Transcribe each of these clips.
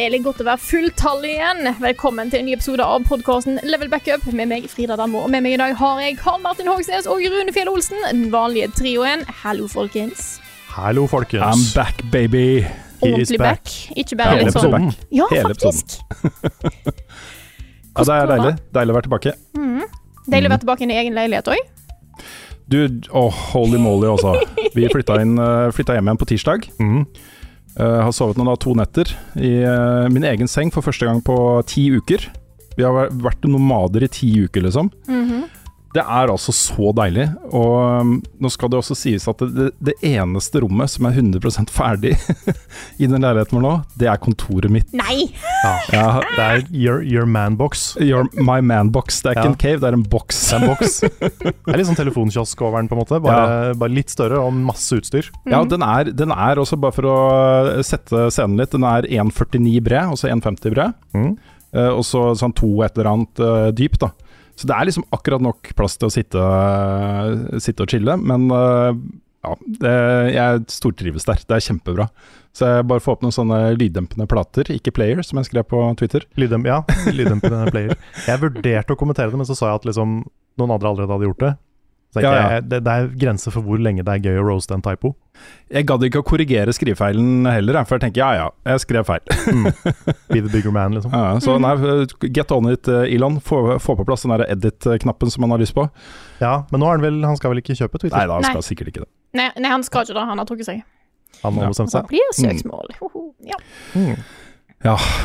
Litt godt å være fulltallig igjen. Velkommen til en ny episode av podkasten Level Backup med meg, Frida Danmo. Og med meg i dag har jeg Karl Martin Hogsnes og Rune Fjell Olsen, den vanlige trioen. Hallo, folkens. Hallo, folkens. I'm back, baby. Ordentlig back. Ikke bare Hele litt sånn episoden. Ja, Hele faktisk. Ja, det er deilig. Deilig å være tilbake. Deilig å være tilbake i egen leilighet òg. Du, oh, holy moly, altså. Vi flytta, inn, eh, flytta hjem igjen på tirsdag. Mhm. Eh, har sovet nå da to netter i uh, min egen seng for første gang på ti uker. Vi har vært- nomader i ti uker, liksom. Det er altså så deilig. Og um, nå skal det også sies at det, det eneste rommet som er 100% ferdig i den leiligheten vår nå, det er kontoret mitt. Nei! Ja, Det er your, your manbox. your, my man-box. Det er ikke Ja. en cave, det er en boks. Det er en. Det er litt sånn telefonkiosk over den, på en måte. Bare, bare litt større og masse utstyr. Ja, den er, den er også, bare for å sette scenen litt, den er 1,49 bred, altså 1,50 bred. Mm. Eh, og så sånn to et eller annet eh, dyp, da. Så det er liksom akkurat nok plass til å sitte, sitte og chille, men eh, ja, det, jeg stortrives der. Det er kjempebra. Så jeg bare får opp noen sånne lyddempende plater, ikke player, som jeg skrev på Twitter. Lyddemp, ja, lyddempende player. Jeg vurderte å kommentere det, men så sa jeg at liksom, noen andre allerede hadde gjort det. Så Ja, ja. Jeg, det, det er grenser for hvor lenge det er gøy å roaste en typo. Jeg gadd ikke å korrigere skrivefeilen heller, for jeg tenker ja ja, jeg skrev feil. Be the bigger man, liksom. Ja, så nei, get on it, eh, Elon. Få, få på plass den der edit-knappen som han har lyst på. Ja, men nå er han vel Han skal vel ikke kjøpe Twitter? Nei da, han Nei. skal sikkert ikke det. Nei, nei, han skal ikke det. Han har trukket seg. Han har Ja. bestemt Det seg. blir søksmål. Hoho. Ja. Mm.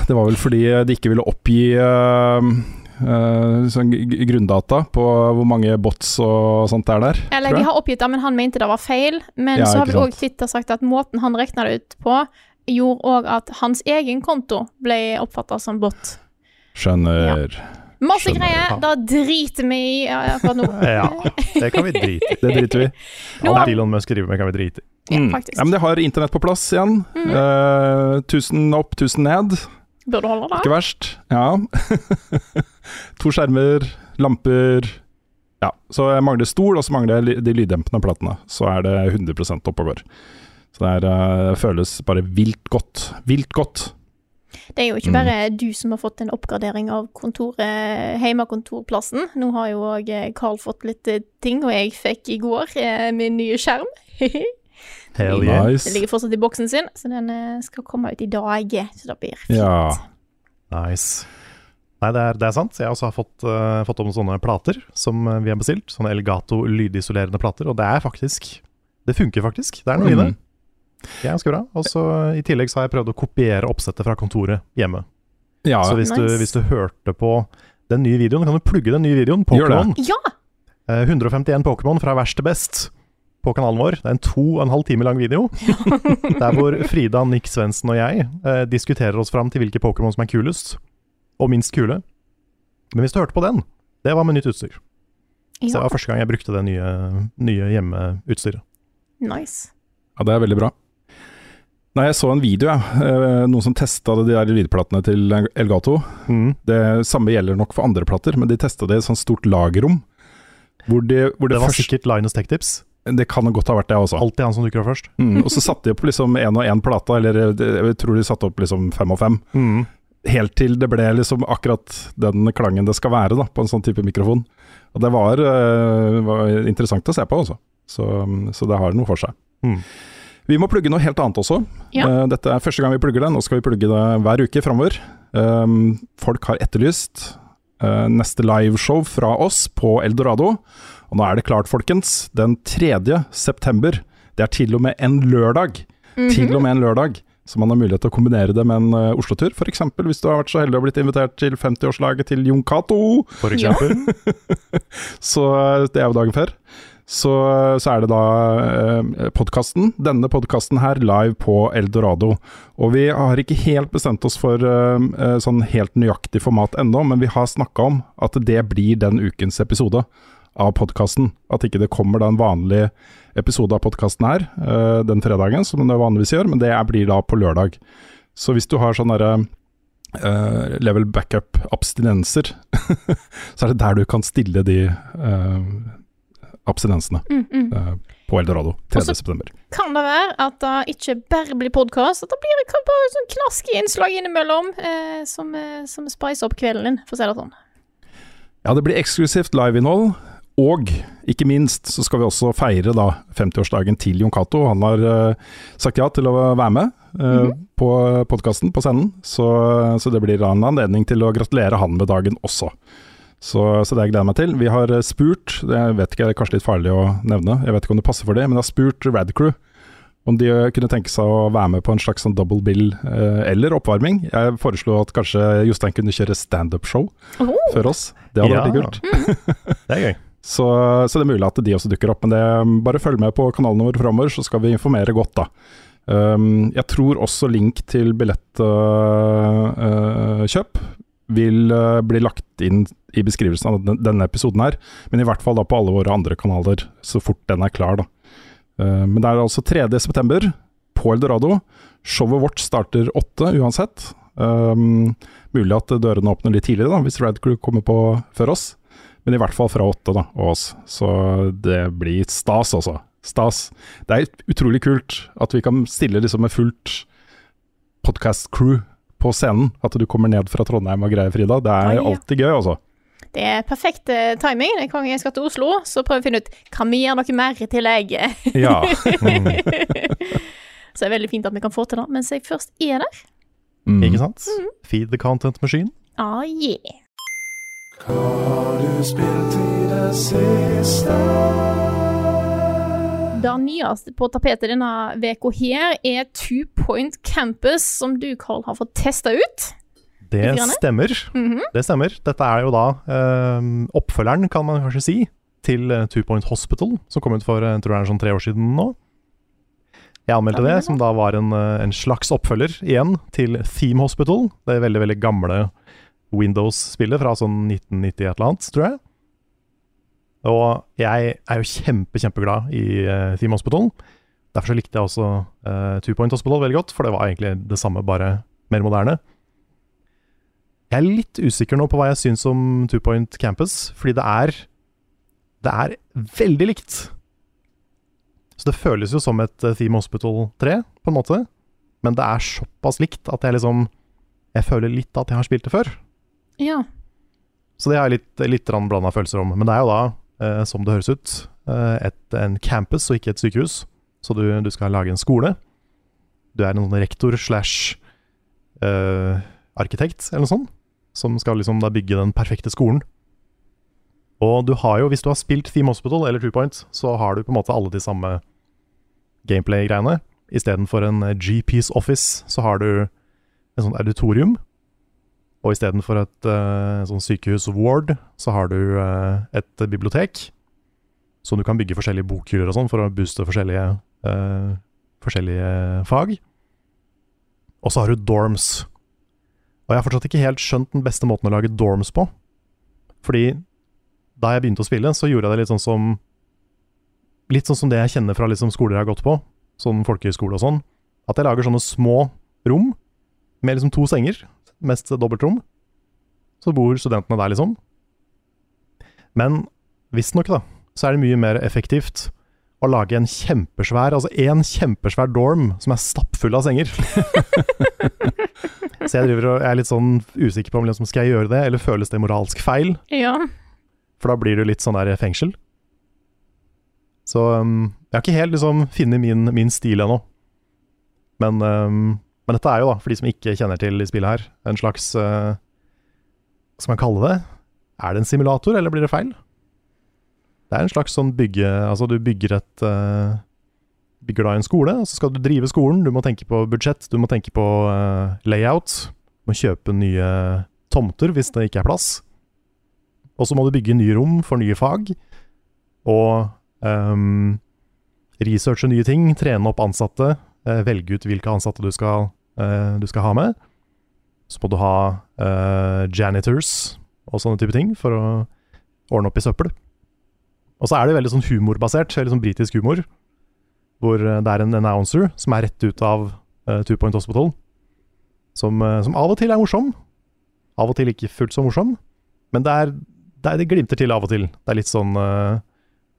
Det var vel fordi de ikke ville oppgi eh, sånn grunndata på hvor mange bots og sånt det er der. Eller de har oppgitt det, men han mente det var feil. Men Ja, så har vi vel òg Twitter sagt at måten han regna det ut på, gjorde òg at hans egen konto ble oppfatta som bot. Skjønner. Masse Skjønner. greier. Ja. Det driter vi i ja, akkurat nå. Ja, det kan vi drite i. Det driter vi Alt Elon Musk driver med, kan vi drite i. Ja, Mm. Ja, men det har internett på plass igjen. Mm. Uh, tusen opp, tusen ned. Burde holde det. Ikke verst. Ja. to skjermer, lamper Ja. Så jeg mangler stol, og så mangler jeg de lyddempende platene. Så er det 100 oppe og går. Så det er, eh, føles bare vilt godt. Vilt godt. Det er jo ikke Mm. bare du som har fått en oppgradering av kontoret, heimekontorplassen. Nå har jo òg Carl fått litt eh, ting, og jeg fikk i går eh, min nye skjerm. Hell yeah. nice. Den ligger fortsatt i boksen sin, så den eh, skal komme ut i dag. Så det blir fint. Ja. Nice. Nei, det er, det er sant. Jeg også har fått, uh, fått noen sånne plater som eh, vi har bestilt. Sånne Elgato lydisolerende plater. Og det er faktisk Det funker faktisk. Det er noe i det. Mm. Det er ganske bra. Og så I tillegg så har jeg prøvd å kopiere oppsettet fra kontoret hjemme. Ja, så hvis, du, hvis du hørte på den nye videoen, kan du plugge den nye videoen. Pokémon. Ja! Eh, 151 Pokémon fra verst til best på kanalen vår. Det er en to og en halv time lang video. Der hvor Frida, Nick Svendsen og jeg eh, diskuterer oss fram til hvilke Pokémon som er kulest, og minst kule. Men hvis du hørte på den, det var med nytt utstyr. Så det var første gang jeg brukte det nye, nye hjemmeutstyret. Nice. Ja, det er veldig bra. Nei, jeg så en video, jeg. Eh, Noen som testa de der lydplatene til Elgato. Mm. Det samme gjelder nok for andre plater, men de testa det i et sånt stort lagerrom. Hvor, de, hvor det, Det var først sikkert Linus Tech Tips. Det kan godt ha vært det også. Alltid han som dukker opp først. Mm, og så satte de opp liksom én og én plate, eller eh, jeg tror de satte opp liksom fem og fem. Mm. Helt til det ble liksom akkurat den klangen det skal være da, på en sånn type mikrofon. Og det var, eh, var interessant å se på, altså. Så, så det har noe for seg. Mm. Vi må plugge noe helt annet også. Ja. Eh, dette er første gang vi plugger det. Nå skal vi plugge det hver uke framover. Um, folk har etterlyst eh, neste liveshow fra oss på Eldorado. Og nå er det klart, folkens. Den 3. september Det er til og med en lørdag. Til og med en lørdag. Så man har mulighet til å kombinere det med en uh, Oslo-tur. F.eks. hvis du har vært så heldig å blitt invitert til 50-årslaget til Jon Cato. For eksempel. Så eh, det er jo dagen før. Så, så er det da eh, podkasten. Denne podkasten her live på Eldorado. Og vi har ikke helt bestemt oss for eh, eh sånn helt nøyaktig format ennå, men vi har snakka om at det blir den ukens episode av podkasten. At ikke det kommer da en vanlig episode av podkasten her uh, den fredagen, som det vanligvis gjør, men det blir da på lørdag. Så hvis du har sånn derre Uh, level backup-abstinenser, så er det der du kan stille de uh, abstinensene Mm, mm. på Eldorado 3. September. Kan det være at det ikke bare blir podkast, at det blir bare sånn knaske innslag innimellom eh, som, som spicer opp kvelden din, for å si det sånn. Ja, det blir eksklusivt liveinnhold. Og ikke minst så skal vi også feire 50-årsdagen til Jon Cato. Han har uh, sagt ja til å være med eh, på podkasten på scenen, så, så det blir en anledning til å gratulere han med dagen også. Så, så det gleder jeg meg til. Vi har eh, spurt, det jeg vet ikke, det er kanskje litt farlig å nevne, jeg vet ikke om det passer for det, men jeg har spurt Radcrew om de eh, kunne tenke seg å være med på en slags sånn double bill eh, eller oppvarming. Jeg foreslo at kanskje Jostein kunne kjøre standup-show Oh. før oss. Det hadde Ja. vært litt kult. Det er gøy. Så, så det er mulig at de også dukker opp, men det, bare følg med på kanalene våre framover, så skal vi informere godt, da. Um, jeg tror også link til billettkjøp vil uh, bli lagt inn i beskrivelsen av den, denne episoden her, men i hvert fall da på alle våre andre kanaler, så fort den er klar, da. Uh, men det er altså 3. september på Eldorado. Showet vårt starter 8 uansett. Um, mulig at dørene åpner litt tidligere, da, hvis Radcrew kommer på før oss. Men i hvert fall fra åtte da, og oss. Så det blir stas, altså. Stas. Det er utrolig kult at vi kan stille liksom med fullt podcast-crew på scenen. At du kommer ned fra Trondheim og greier, Frida. Det er Oi, ja. alltid gøy, altså. Det er perfekt eh, timing. Den gangen jeg skal til Oslo, så prøver jeg å finne ut kan vi gjøre noe mer i tillegg. Ja. så det er veldig fint at vi kan få til det mens jeg først er der. Mm. Ikke sant? Feed the content machine. Ah, yeah. Det nyeste på tapetet denne veka her er Two Point Campus, som du, Carl, har fått testa ut. Det stemmer. Mm. Mhm. Det stemmer. Dette er jo da eh, oppfølgeren, kan man kanskje si, til eh, Two Point Hospital, som kom ut for eh, jeg tror det er sånn tre år siden nå. Jeg anmeldte det, det som da var en, eh, en slags oppfølger igjen til Theme Hospital. Det er veldig, veldig gamle Windows-spillet fra sånn 1990 et eller annet, tror jeg. Og jeg er jo kjempe, kjempeglad i uh, Theme Hospital. Derfor så likte jeg også uh, Two Point Hospital veldig godt, for det var egentlig det samme, bare mer moderne. Jeg er litt usikker nå på hva jeg syns om Two Point Campus, fordi det er Det er veldig likt. Så det føles jo som et eh, Theme Hospital 3, på en måte. Men det er såpass likt at jeg liksom Jeg føler litt at jeg har spilt det før. Ja. Så det har jeg litt, litt blanda følelser om. Men det er jo da, eh, som det høres ut, eh, et, en campus og ikke et sykehus. Så du, du skal lage en skole. Du er en rektor slash eh, arkitekt, eller noe sånt, som skal liksom da bygge den perfekte skolen. Og du har jo, hvis du har spilt Theme Hospital eller Two Point, så har du på en måte alle de samme gameplay-greiene. Istedenfor en eh, GPs office, så har du en sånn auditorium. Og istedenfor et uh, sånn sykehus-ward, så har du uh, et bibliotek. som du kan bygge forskjellige bokhyller og sånn for å booste forskjellige, uh, forskjellige fag. Og så har du dorms. Og jeg har fortsatt ikke helt skjønt den beste måten å lage dorms på. Fordi da jeg begynte å spille, så gjorde jeg det litt sånn som Litt sånn som det jeg kjenner fra liksom skoler jeg har gått på, sånn folkehøyskole og sånn. At jeg lager sånne små rom med liksom to senger, mest dobbeltrom. Så bor studentene der, liksom. Men visstnok, da, så er det mye mer effektivt å lage en kjempesvær, altså én kjempesvær dorm som er stappfull av senger. så jeg driver og jeg er litt sånn usikker på om liksom, skal jeg gjøre det, eller føles det moralsk feil? Ja. For da blir du litt sånn der fengsel. Så um, jeg har ikke helt liksom funnet min, min stil ennå. Men, um, men dette er jo, da, for de som ikke kjenner til i spillet her, en slags uh, Hva skal man kalle det? Er det en simulator, eller blir det feil? Det er en slags sånn bygge... Altså, du bygger et uh, bygger da en skole, og så skal du drive skolen. Du må tenke på budsjett, du må tenke på uh, layout. Du må kjøpe nye tomter hvis det ikke er plass. Og så må du bygge nye rom for nye fag. Og um, researche nye ting, trene opp ansatte, velge ut hvilke ansatte du skal, eh, du skal ha med. Så må du ha eh, janitors og sånne type ting for å ordne opp i søppel. Og så er det veldig sånn humorbasert, eller sånn britisk humor, hvor eh, det er en announcer som er rett ut av uh, Two Point Hospital, som, uh, som av og til er morsom. Av og til ikke fullt så morsom, men det er, det, er, det glimter til av og til. Det er litt sånn uh,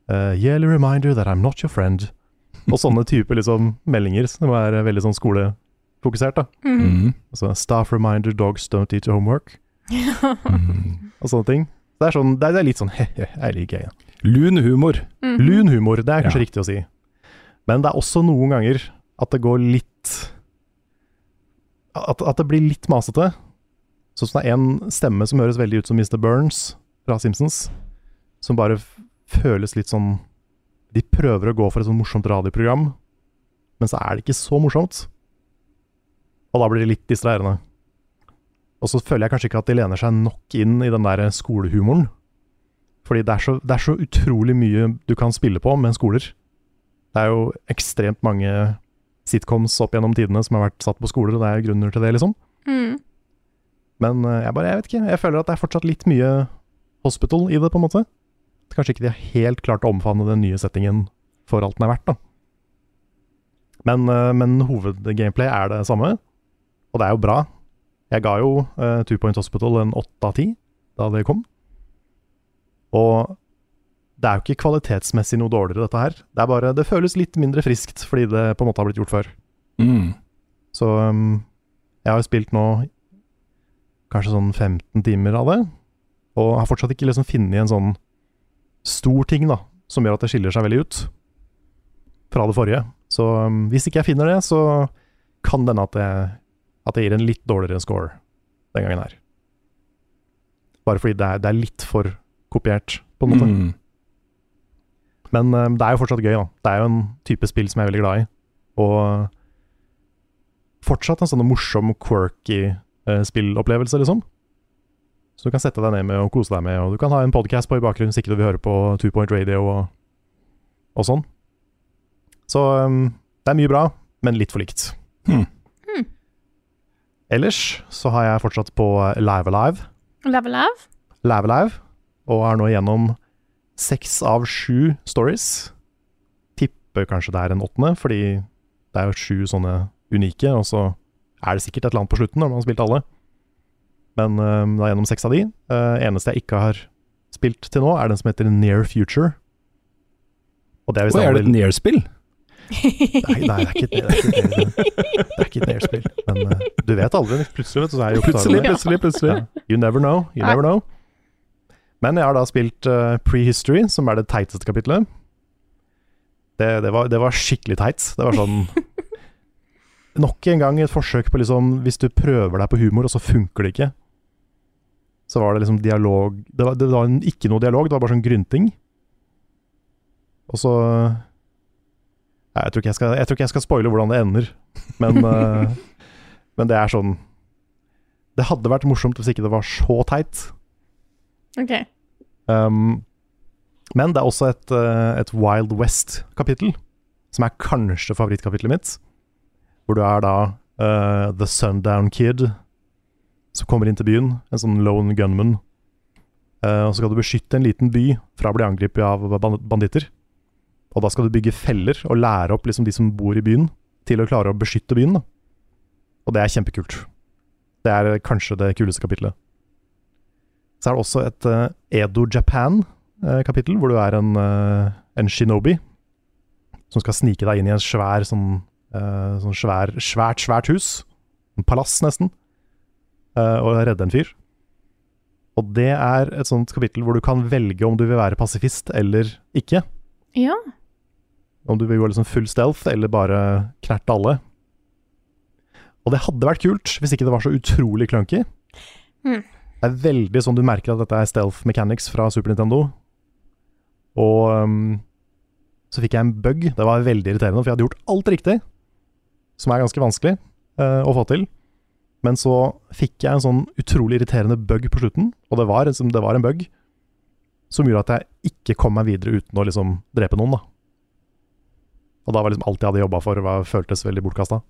uh, Yearly reminder that I'm not your friend. Og sånne typer liksom, meldinger som er veldig sånn skolefokusert. da. Mm. Altså, Staff reminder dogs don't eat homework. Mm. Og sånne ting. Det er, sånn, det er, det er litt sånn he-he, jeg liker jeg. Lun humor. Mm. Lun humor, det er kanskje Ja. riktig å si. Men det er også noen ganger at det går litt At, at det blir litt masete. Sånn som det er en stemme som høres veldig ut som Mr. Burns fra Simpsons, som bare føles litt sånn De prøver å gå for et sånn morsomt radioprogram, men så er det ikke så morsomt. Og da blir det litt distraherende. Og så føler jeg kanskje ikke at de lener seg nok inn i den der skolehumoren. Fordi det er, så, det er så utrolig mye du kan spille på med skoler. Det er jo ekstremt mange sitcoms opp gjennom tidene som har vært satt på skoler, og det er grunner til det, liksom. Mm. Men eh, jeg bare, jeg vet ikke. Jeg føler at det er fortsatt litt mye hospital i det, på en måte. Kanskje ikke de har helt klart å omfavne den nye settingen for alt den er verdt, da. Men, eh, men hovedgameplay er det samme, og det er jo bra. Jeg ga jo uh, Two Point Hospital en åtte av ti da det kom. Og det er jo ikke kvalitetsmessig noe dårligere, dette her. Det er bare, det føles litt mindre friskt, fordi det på en måte har blitt gjort før. Mm. Så um, jeg har jo spilt nå kanskje sånn 15 timer av det, og har fortsatt ikke liksom funnet en sånn stor ting da, som gjør at det skiller seg veldig ut fra det forrige. Så um, hvis ikke jeg finner det, så kan det hende at det at jeg gir en litt dårligere score den gangen her. Bare fordi det er, det er litt for kopiert, på en måte. Mm. Men um, det er jo fortsatt gøy, da. Det er jo en type spill som jeg er veldig glad i. Og fortsatt en sånn morsom, quirky uh, spillopplevelse, liksom. Så du kan sette deg ned med og kose deg med, og du kan ha en podcast på i bakgrunnen hvis ikke du vil høre på Two Point Radio og, og sånn. Så um, det er mye bra, men litt for likt. Hmm. Hmm. Ellers så har jeg fortsatt på Live Alive. Live Alive? Live Alive, og er nå gjennom seks av sju stories. Tipper kanskje det er en åttende, fordi det er jo sju sånne unike, og så er det sikkert et eller annet på slutten når man har spilt alle. Men det er gjennom seks av de. Uh, eneste jeg ikke har spilt til nå, er den som heter Near Future. Og det er, Og er det et near-spill? Nei, nei, det er ikke et, Near-spill. Men uh, du vet aldri. Plutselig, vet du, så er jeg Plutselig, plutselig, plutselig. Ja. You never know. You never know. Men jeg har da spilt uh, Prehistory, som er det teiteste kapitlet. Det, det, var, det var skikkelig teit. Det var sånn Nok en gang et forsøk på liksom Hvis du prøver deg på humor, og så funker det ikke, så var det liksom dialog Det var, det var en- ikke noe dialog, det var bare sånn grynting. Og så Nei, jeg tror ikke jeg skal, jeg jeg skal spoile hvordan det ender, men, uh, men det er sånn Det hadde vært morsomt hvis ikke det var så teit. OK. Um, men det er også et, eh, et Wild West-kapittel, som er kanskje favorittkapitlet mitt. Hvor du er da uh, The Sundown Kid, som kommer inn til byen. En sånn lone gunman. Uh, og så skal du beskytte en liten by fra å bli angrepet av banditter. Og da skal du bygge feller og lære opp liksom de som bor i byen, til å klare å beskytte byen. Da. Og det er kjempekult. Det er kanskje det kuleste kapitlet. Så er det også et uh, Edo Japan-kapittel, hvor du er en, eh, en shinobi som skal snike deg inn i en svær sånn, eh, sånn svær, svært, svært hus. En palass, nesten. Eh, og redde en fyr. Og det er et sånt kapittel hvor du kan velge om du vil være pasifist eller ikke. Ja. Om du vil gå liksom full stealth, eller bare knerte alle. Og det hadde vært kult, hvis ikke det var så utrolig clunky. Mm. Det er veldig sånn du merker at dette er stealth mechanics fra Super Nintendo. Og um, så fikk jeg en bug. Det var veldig irriterende, for jeg hadde gjort alt riktig, som er ganske vanskelig uh, å få til. Men så fikk jeg en sånn utrolig irriterende bug på slutten, og det var, det var en bug som gjorde at jeg ikke kom meg videre uten å liksom drepe noen, da. Og da var liksom alt jeg hadde jobba for, var, føltes veldig bortkasta.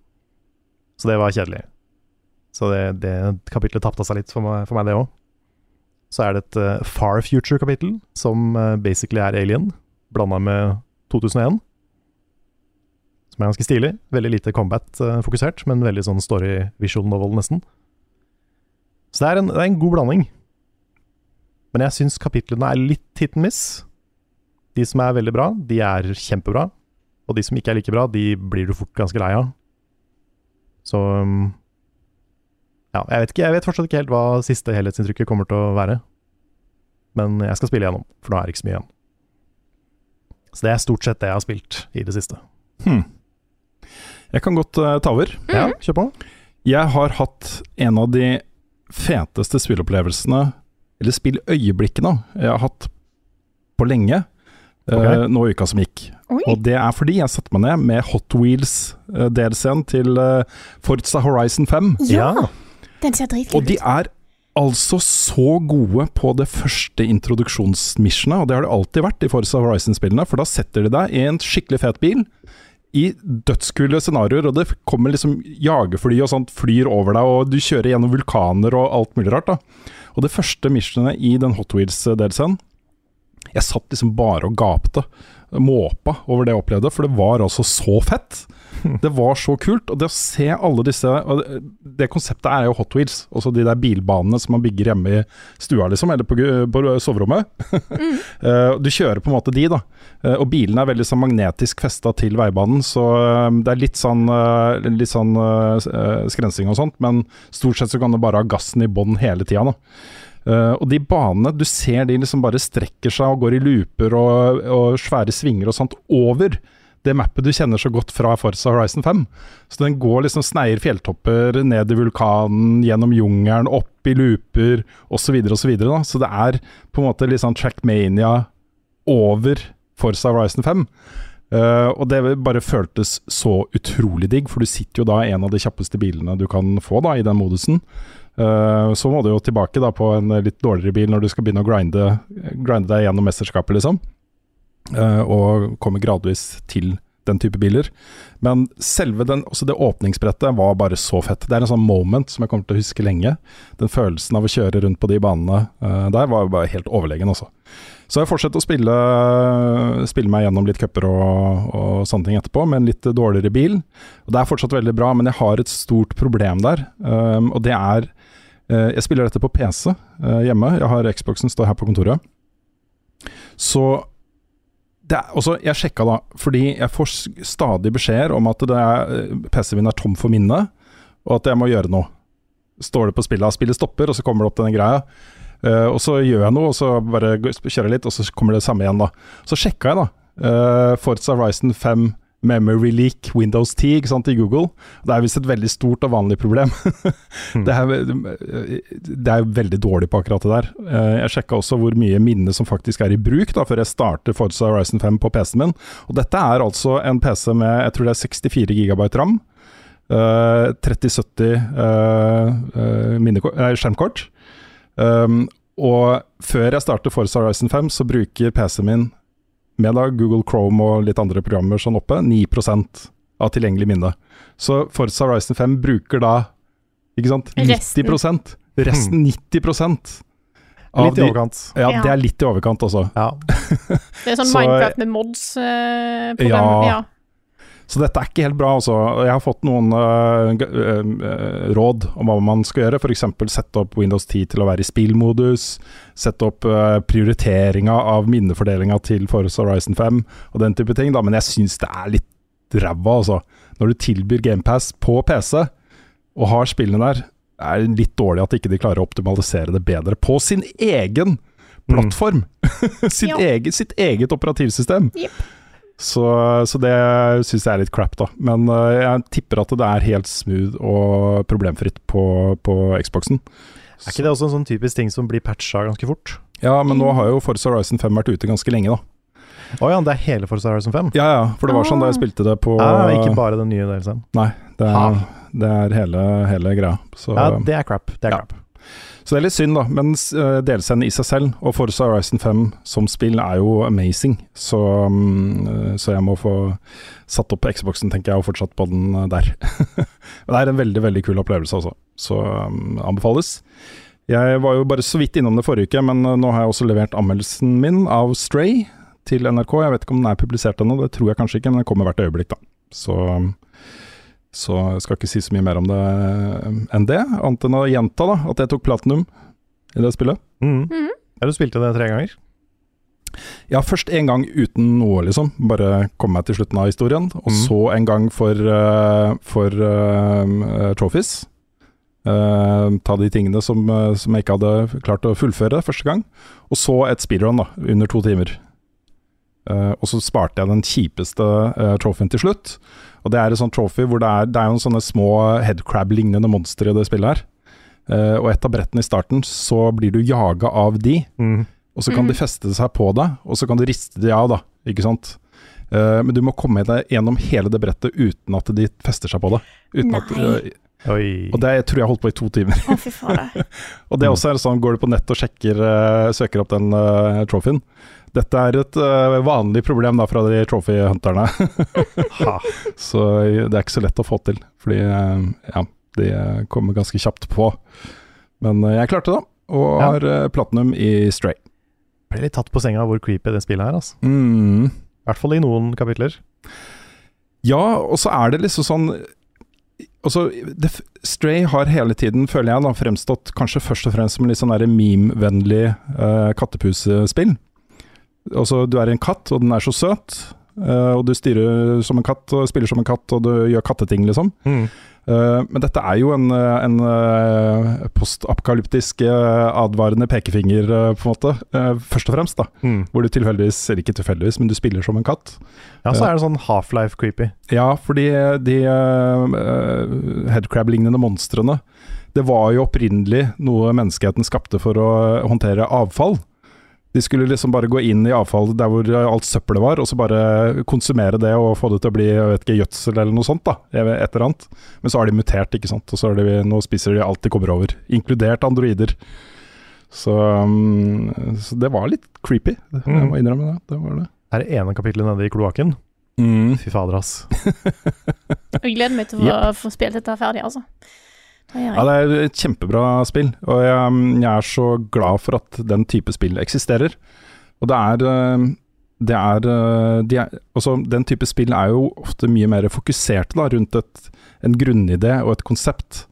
Så det var kjedelig. Så det, det kapitlet tapte seg litt for meg, for meg det òg. Så er det et uh, Far Future-kapittel, som uh, basically er Alien, blanda med 2001. Som er ganske stilig. Veldig lite combat-fokusert, men veldig sånn story visual novel, nesten. Så det er en, det er en god blanding. Men jeg syns kapitlene er litt hit and miss. De som er veldig bra, de er kjempebra. Og de som ikke er like bra, de blir du fort ganske lei av. Så um, Ja, jeg vet, ikke, jeg vet fortsatt ikke helt hva siste helhetsinntrykket kommer til å være. Men jeg skal spille igjennom, for nå er det ikke så mye igjen. Så det er stort sett det jeg har spilt i det siste. Hmm. Jeg kan godt uh, ta over. Mm. Ja, kjør på. Jeg har hatt en av de feteste spillopplevelsene, eller spilløyeblikkene, jeg har hatt på lenge. Okay. Uh, nå i uka som gikk. Oi. Og det er fordi jeg satte meg ned med Hot Wheels-delscenen uh, til uh, Forza Horizon 5. Ja! Den ser dritkul ut. Og de er altså så gode på det første introduksjonsmissionet, og det har det alltid vært i Forza Horizon-spillene, for da setter de deg i en skikkelig fet bil. I dødskule scenarioer, og det kommer liksom jagerfly og sånt flyr over deg, og du kjører gjennom vulkaner og alt mulig rart. da. Og det første missionet i den Hot Wheels-delscenen jeg satt liksom bare og gapte, måpa over det jeg opplevde, for det var altså så fett. Det var så kult. Og det å se alle disse Det konseptet er jo Hot Wheels. Også de der bilbanene som man bygger hjemme i stua, liksom, eller på, på soverommet. Mm. du kjører på en måte de, da. Eh, og bilene er veldig sånn magnetisk festa til veibanen, så eh, det er litt sånn, litt sånn skrensing og sånt, men stort sett så kan du bare ha gassen i bånn hele tida. Uh, og de banene, du ser de liksom bare strekker seg og går i looper og, og svære svinger og sånt over det mappet du kjenner så godt fra Forza Horizon 5. Så den går liksom sneier fjelltopper, ned i vulkanen, gjennom jungelen, opp i looper osv. osv. Så, videre, så det er på en måte litt sånn Trackmania over Forza Horizon 5. Uh, eh, og det bare føltes så utrolig digg, for du sitter jo da i en av de kjappeste bilene du kan få da i den modusen. Uh, så må du jo tilbake da på en litt dårligere bil når du skal begynne å grinde, grinde deg gjennom mesterskapet, liksom. Uh, og kommer gradvis til den type biler. Men selve den, også det åpningsbrettet var bare så fett. Det er en sånn moment som jeg kommer til å huske lenge. Den følelsen av å kjøre rundt på de banene uh, der var bare helt overlegen, også. Så jeg fortsatt å spille, spille meg gjennom litt cuper og, og, sånne ting etterpå, med en litt dårligere bil. Og Det er fortsatt veldig bra, men jeg har et stort problem der. Um, og det er uh, Jeg spiller dette på PC uh, hjemme. Jeg har Xboxen står her på kontoret. Så er, også, Jeg sjekka da, fordi jeg får stadig beskjeder om at PC-en min er tom for minne, og at jeg må gjøre noe. Står det på spillet, spillet stopper, og så kommer det opp denne greia. Uh, og så gjør jeg noe, og så bare kjører jeg litt, og så kommer det samme igjen, da. Så sjekka jeg, da. Uh, Forza Horizon 5 Memory Leak Windows 10 ikke sant, i Google. Det er visst et veldig stort og vanlig problem. det, er, det er veldig dårlig på akkurat det der. Uh, jeg sjekka også hvor mye minne som faktisk er i bruk, da, før jeg starter Forza Horizon 5 på PC-en min. Og dette er altså en PC med jeg tror det er 64 GB ram. Uh, 3070 uh, skjermkort. Um, og før jeg starter Forza Horizon 5, så bruker PC-en min, med da Google Chrome og litt andre programmer sånn oppe, 9% av tilgjengelig minne. Så Forza Horizon 5 bruker da ikke sant, 90 Resten, Resten 90 Litt i overkant. Ja, det er litt i overkant også. Ja. det er sånn Minecraft med mods-program. Eh, ja. ja. Så dette er ikke helt bra, altså. Jeg har fått noen uh, uh, råd om hva man skal gjøre. F.eks. sette opp Windows 10 til å være i spillmodus. Sette opp uh, prioriteringa av minnefordelinga til Forest Horizon 5 og den type ting. Da. Men jeg syns det er litt ræva, altså. Når du tilbyr GamePass på PC og har spillene der, er det litt dårlig at ikke de klarer å optimalisere det bedre på sin egen mm. plattform. Mm. sitt, eget, sitt, eget, operativsystem. Yep. Så, så det syns jeg er litt crap, da. Men uh, jeg tipper at det er helt smooth og problemfritt på, på Xboxen. Er ikke det også en sånn typisk ting som blir patcha ganske fort? Ja, men nå har jo Forza Horizon 5 vært ute ganske lenge, da. Å ja, det er hele Forza Horizon 5? Ja ja, for det var sånn da jeg spilte det på Ah, ikke bare den nye DLC-en. Nei, det er, det er hele, hele greia. Så, Ja, det er crap. Det er Ja. crap. Så det er litt synd, da. Men uh, delscenen i seg selv, og Forza Horizon 5 som spill, er jo amazing. Så, mm, eh, så jeg må få satt opp Xboxen, tenker jeg, og fortsatt på den eh, der. Det er en veldig, veldig kul opplevelse, altså. Så um, anbefales. Jeg var jo bare så vidt innom det forrige uke, men eh, nå har jeg også levert anmeldelsen min av Stray til NRK. Jeg vet ikke om den er publisert ennå, det tror jeg kanskje ikke, men den kommer hvert øyeblikk, da. Så, så jeg skal ikke si så mye mer om det eh, enn det, annet enn å gjenta da, at jeg tok platinum i det spillet. Mm. Mhm. Ja, du spilte det tre ganger? Ja, først en gang uten noe, liksom. Bare komme meg til slutten av historien. Og mm. så en gang for, uh, for uh, trophies. Uh, ta de tingene som, som jeg ikke hadde klart å fullføre første gang. Og så et speedrun, da, under to timer. Eh, og så sparte jeg den kjipeste uh, trophyen til slutt. Og det er en sånn trophy hvor det er, det er jo sånne små headcrab-lignende monstre i det spillet her. Uh, og et av brettene i starten, så blir du jaga av de. Mm. Og så kan de feste seg på deg, og så kan du riste de av, da. Ikke sant? Uh, men du må komme deg gjennom hele det brettet uten at de fester seg på deg. Uten at, Nei. eh, Oi. og det jeg tror jeg holdt på i to timer. Å, fy. Og det også er sånn, går du på nett og sjekker, søker opp den uh, trophyen. Dette er et uh, vanlig problem da fra de trophy-hunterne. Så det er ikke så lett å få til, fordi uh, ja, de kommer ganske kjapt på. Men uh, jeg klarte det, og Ja. har platinum i Stray. Ble litt tatt på senga hvor creepy det spillet er, altså. Mm. I hvert fall i noen kapitler. Ja, og så er det liksom sånn Altså, Stray har hele tiden, føler jeg, da, fremstått kanskje først og fremst som en litt sånn meme-vennlig uh, kattepusespill. Altså, du er en katt, og den er så søt, Uh, og du styrer som en katt og spiller som en katt, og du gjør katteting, liksom. Mm. Uh, men dette er jo en, eh, en uh, postapokalyptisk advarende pekefinger, på en måte, først og fremst, da. Mm. Hvor du tilfeldigvis, eller ikke tilfeldigvis, men du spiller som en katt. Ja, så er det sånn Half-Life-creepy. Ja, fordi de headcrab-lignende monstrene Det var jo opprinnelig noe menneskeheten skapte for å håndtere avfall. De skulle liksom bare gå inn i avfallet der hvor alt søppelet var, og så bare konsumere det og få det til å bli jeg vet ikke, gjødsel eller noe sånt. da, Et eller annet. Men så har de mutert, ikke sant. Og så er de, nå spiser de alt de kommer over, inkludert androider. Så, um, så det var litt creepy, jeg Mm. må innrømme det. Det var det. Er det ene kapitlet nede i kloakken. Fy fader, ass. Jeg gleder meg til å få spilt dette ferdig, altså. Ja, det er et kjempebra spill, og jeg, jeg er så glad for at den type spill eksisterer. Og det er eh, det er, eh, de er altså, Den type spill er jo ofte mye mer fokuserte da, rundt et, en grunnidé og et konsept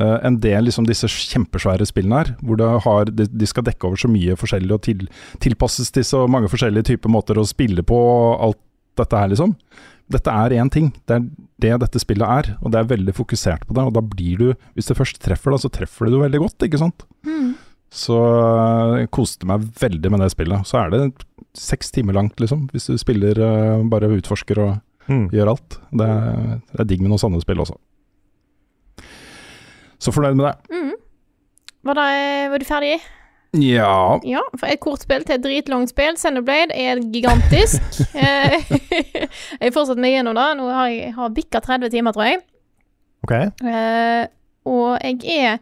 uh, enn det liksom disse kjempesvære spillene er, hvor har, de, de skal dekke over så mye forskjellig og til, tilpasses til så mange forskjellige typer måter å spille på og alt dette her, liksom. Dette er én ting, det er det dette spillet er, og det er veldig fokusert på det. Og da blir du, hvis det først treffer deg, så treffer det du veldig godt, ikke sant. Mm. Så jeg koste meg veldig med det spillet. Så er det seks timer langt, liksom, hvis du spiller øh, bare utforsker og Mm. gjør alt. Det er, det er digg med noen sånne spill også. Så fornøyd med det. Mm. Var, det, var du ferdig? Ja. Ja, for et kortspill til et dritlangt spill. Xenoblade er gigantisk. Eh, jeg har fortsatt meg gjennom det. Nå har jeg har bikka 30 timer, tror jeg. Ok. Uh, og jeg er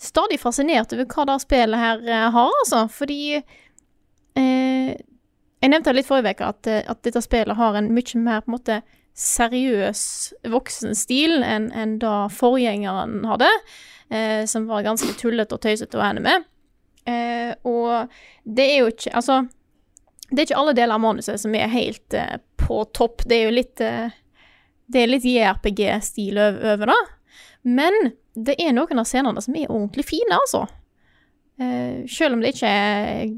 stadig fascinert over hva det spillet her eh, har, altså. Fordi uh, Jeg nevnte litt forrige uke at, at dette spillet har en mye mer på en måte seriøs voksenstil enn enn da forgjengeren hadde, eh, som var ganske tullete og tøysete å ende med. Eh, og det er jo ikke Altså, det er ikke alle deler av manuset som er helt eh, på topp. Det er jo litt eh, Det er litt JRPG-stil over, det. Men det er noen av scenene som er ordentlig fine, altså. Eh, selv om det ikke er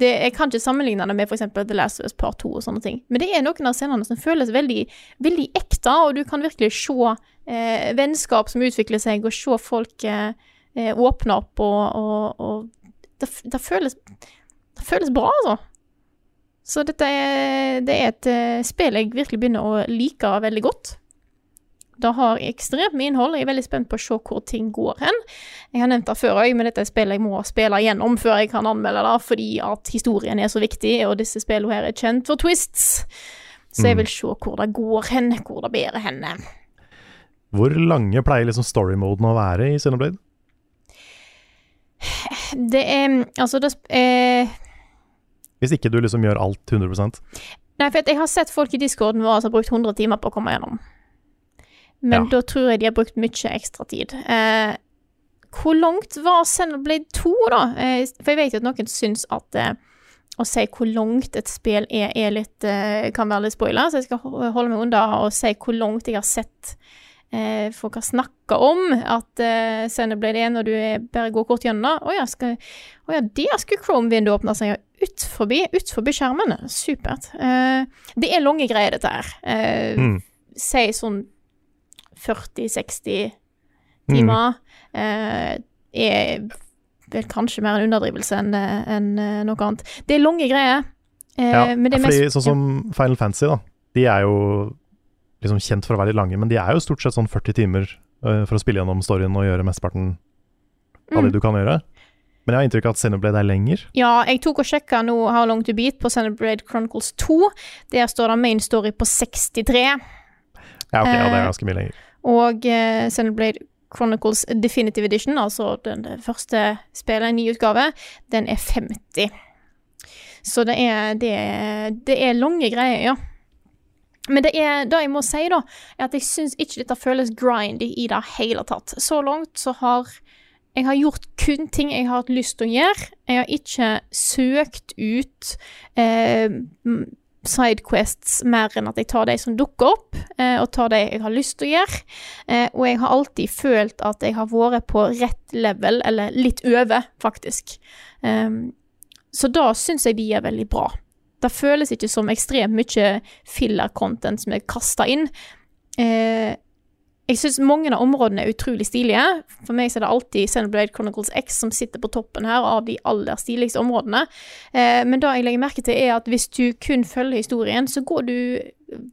det, Jeg kan ikke sammenligne det med f.eks. The Last Us Part 2 og sånne ting. Men det er noen av scenene som føles veldig, veldig ekte, og du kan virkelig se eh, vennskap som utvikler seg, og se folk eh, eh, åpne opp, og, og, og det, det, føles, det føles bra, altså. Så dette er, det er et eh, spill jeg virkelig begynner å like veldig godt. Det har ekstremt mye innhold. Jeg er veldig spent på å se hvor ting går hen. Jeg har nevnt det før òg, men dette er spill jeg må spille igjennom før jeg kan anmelde det, fordi at historien er så viktig, og disse spillene her er kjent for twists. Så jeg vil se hvor det går hen, hvor det bærer hen. Hvor lange pleier liksom story-moden å være i Xenoblade? Det er Altså, det eh, Hvis ikke du liksom gjør alt 100% Nei, for jeg har sett folk i discorden vår som har brukt 100 timer på å komme gjennom. Men Ja. da tror jeg de har brukt mye ekstra tid. Eh, hvor langt var Xenoblade 2, da? Eh, for jeg vet jo at noen syns at eh, å si hvor langt et spill er, er litt, eh, kan være litt spoiler, så jeg skal holde meg unna og si hvor langt jeg har sett eh, folk har snakka om at eh, Xenoblade er når du er, bare går kort gjennom. Å ja, skal, å ja, der skulle Chrome-vinduet åpne seg ut forbi, ut forbi skjermene. Supert. Eh, det er lange greier, dette her. Eh, Mm. Si sånn 40-60 timer. Eh, er vel kanskje mer en underdrivelse enn enn, eh, noe annet. Det er lange greier. Eh, Ja, men det fordi mest, sånn som Final Fantasy, da. De er jo liksom kjent for å være litt lange, men de er jo stort sett sånn 40 timer uh, for å spille gjennom storyen og gjøre mesteparten av det Mm. du kan gjøre. Men jeg har inntrykk av at Xenoblade er lenger. Ja, jeg tok og sjekka nå How Long To Beat på Xenoblade Chronicles 2. Der står det main story på 63. Ja, ok, ja, det er Eh, ganske mye lenger. Og uh, Xenoblade Chronicles Definitive Edition, altså den første spillet, ny utgave, den er 50. Så det er, det er, det er lange greier, ja. Men det er det jeg må si, da, er at jeg syns ikke dette føles grindy i det hele tatt. Så langt så har jeg har gjort kun ting jeg har hatt lyst til å gjøre. Jeg har ikke søkt ut eh, sidequests mer enn at jeg tar de som dukker opp, eh, og tar de jeg har lyst til å gjøre. Eh, og jeg har alltid følt at jeg har vært på rett level, eller litt over, faktisk. Um, så da syns jeg de er veldig bra. Det føles ikke som ekstremt mye filler-content som er kasta inn. Eh, jeg syns mange av områdene er utrolig stilige. For meg er det alltid Xenoblade Chronicles X som sitter på toppen her av de aller stiligste områdene. Eh, men det jeg legger merke til, er at hvis du kun følger historien, så du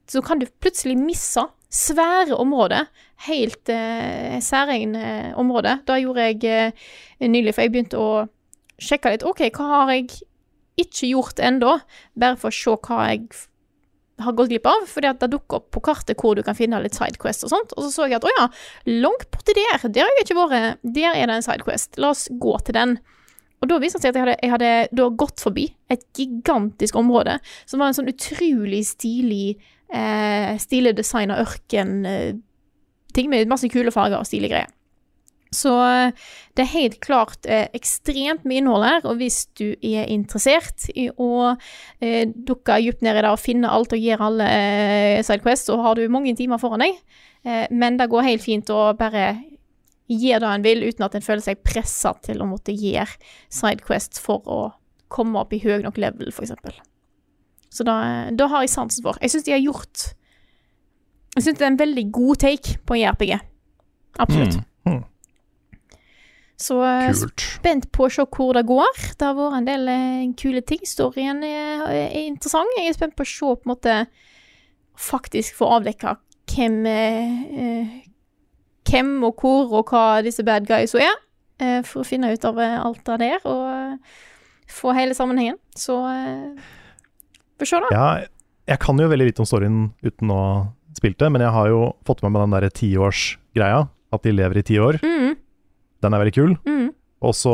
Så kan du plutselig misse svære områder. Helt eh, særegne områder. Det gjorde jeg eh, nylig, for jeg begynte å sjekke litt. OK, hva har jeg ikke gjort ennå? Bare for å se hva jeg har gått glipp av, at det dukker opp på kartet hvor du kan finne litt sidequest og sånt. Og så så jeg at å ja, langt borti der, der har jeg ikke vært, der er det en sidequest. La oss gå til den. Og da viste det seg at jeg hadde, jeg hadde da gått forbi et gigantisk område som var en sånn utrolig stilig, eh, stilig designa ørken eh, med masse kule farger og stilige greier. Så eh, det er helt klart eh, ekstremt mye innhold her, og hvis du er interessert i å eh, dukke dypt ned i det og finne alt og gjøre alle eh, sidequests, så har du mange timer foran deg. Eh, men det går helt fint å bare gjøre det en vil, uten at en føler seg pressa til å måtte gjøre sidequests for å komme opp i høy nok level, f.eks. Så da, da har jeg sansen for. Jeg syns de har gjort Jeg syns det er en veldig god take på en JRPG. Absolutt. Mm. Så eh, Kult. spent på å se hvor det går. Det har vært en del eh, kule ting. Storyen er, er interessant. Jeg er spent på å se på en måte Faktisk få avdekka hvem eh, eh, Hvem og hvor og hva disse bad guysa er. eh, for å finne ut av alt det der og få hele sammenhengen. Så Får se, da. Ja, jeg kan jo veldig lite om storyen uten å ha spilt det, men jeg har jo fått med meg den derre tiårsgreia. At de lever i ti år. Mm, Den er veldig kul. mm. Og så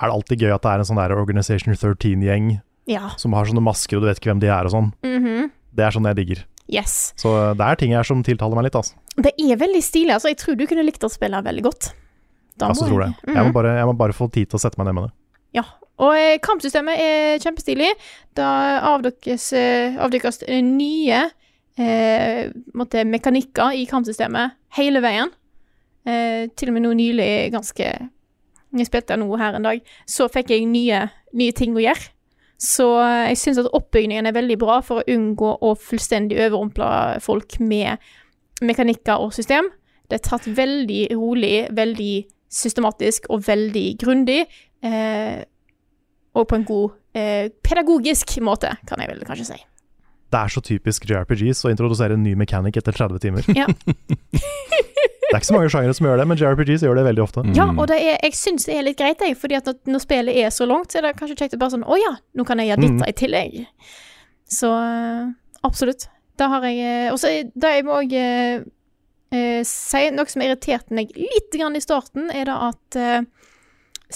er det alltid gøy at det er en sånn der Organization 13-gjeng Ja. som har sånne masker, og du vet ikke hvem de er og sånn. mhm. Det er sånn jeg digger. Yes. Så det er ting her som tiltaler meg litt, altså. Det er veldig stilig. Altså, jeg tror du kunne likt å spille veldig godt. Da Altså, tror det. jeg- Jeg må, Mhm. bare, jeg må bare få tid til å sette meg ned med det. Ja. Og eh, kampsystemet er kjempestilig. Da avdekkes, eh, avdekkes nye eh, måtte, mekanikker i kampsystemet hele veien. Eh, til og med nå nylig, ganske Jeg spilte noe her en dag, så fikk jeg nye, nye ting å gjøre. Så eh, jeg syns at oppbyggingen er veldig bra for å unngå å fullstendig overrumple folk med mekanikker og system. Det er tatt veldig rolig, veldig systematisk og veldig grundig. Eh, og på en god eh, pedagogisk måte, kan jeg vel kanskje si. Det er så typisk JRPGs å introdusere en ny mechanic etter 30 timer. Ja. Det er ikke så mange sjangere som gjør det, men JRPGs gjør det veldig ofte. Mm. Ja, og det er, jeg syns det er litt greit, jeg, fordi at når, når spillet er så langt, så er det kanskje kjekt å bare sånn Å ja, nå kan jeg gjøre Mm. dette i tillegg. Så eh, absolutt. Da har jeg eh, Og så da jeg må òg eh, eh, si noe som irriterte meg litt grann i starten, er det at eh,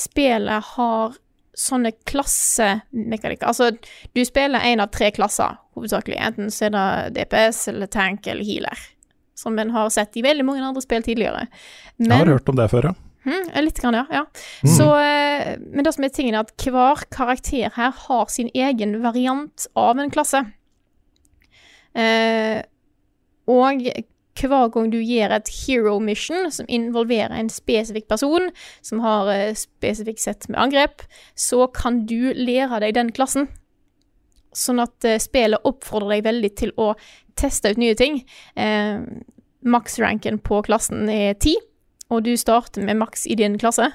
spillet har sånne klassemekanikker. Altså, du spiller én av tre klasser, hovedsakelig. Enten så er det DPS eller tank eller healer. Som en har sett i veldig mange andre spill tidligere. Jeg har hørt om det før, ja. Mm, litt grann, ja. ja. Mm. Så, eh, men det som er tingen er at hver karakter her har sin egen variant av en klasse. Eh, og hver gang du gjør et hero mission som involverer en spesifikk person, som har eh, spesifikt sett med angrep, så kan du lære deg den klassen. Sånn at eh, spillet oppfordrer deg veldig til å teste ut nye ting. Eh, Max-ranken på klassen er 10 og du starter med maks i din klasse.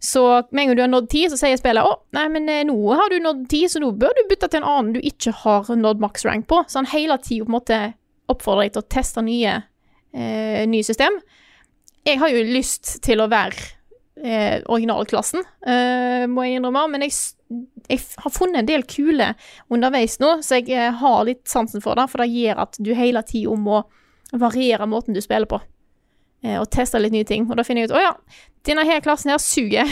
Så med en gang du har nådd 10, så sier spillet å, nei, men eh, nå har du nådd 10, så nå bør du bytte til en annen du ikke har nådd maks rank på. Så han hele tida på en måte oppfordrer deg til å teste nye, eh, nye system. Jeg har jo lyst til å være eh, originalklassen, eh, må jeg innrømme, men jeg, jeg har funnet en del kule underveis nå, så jeg eh, har litt sansen for det, for det gjør at du hele tida må variere måten du spiller på eh, og teste litt nye ting. Og da finner jeg ut å ja, denne her klassen her suger.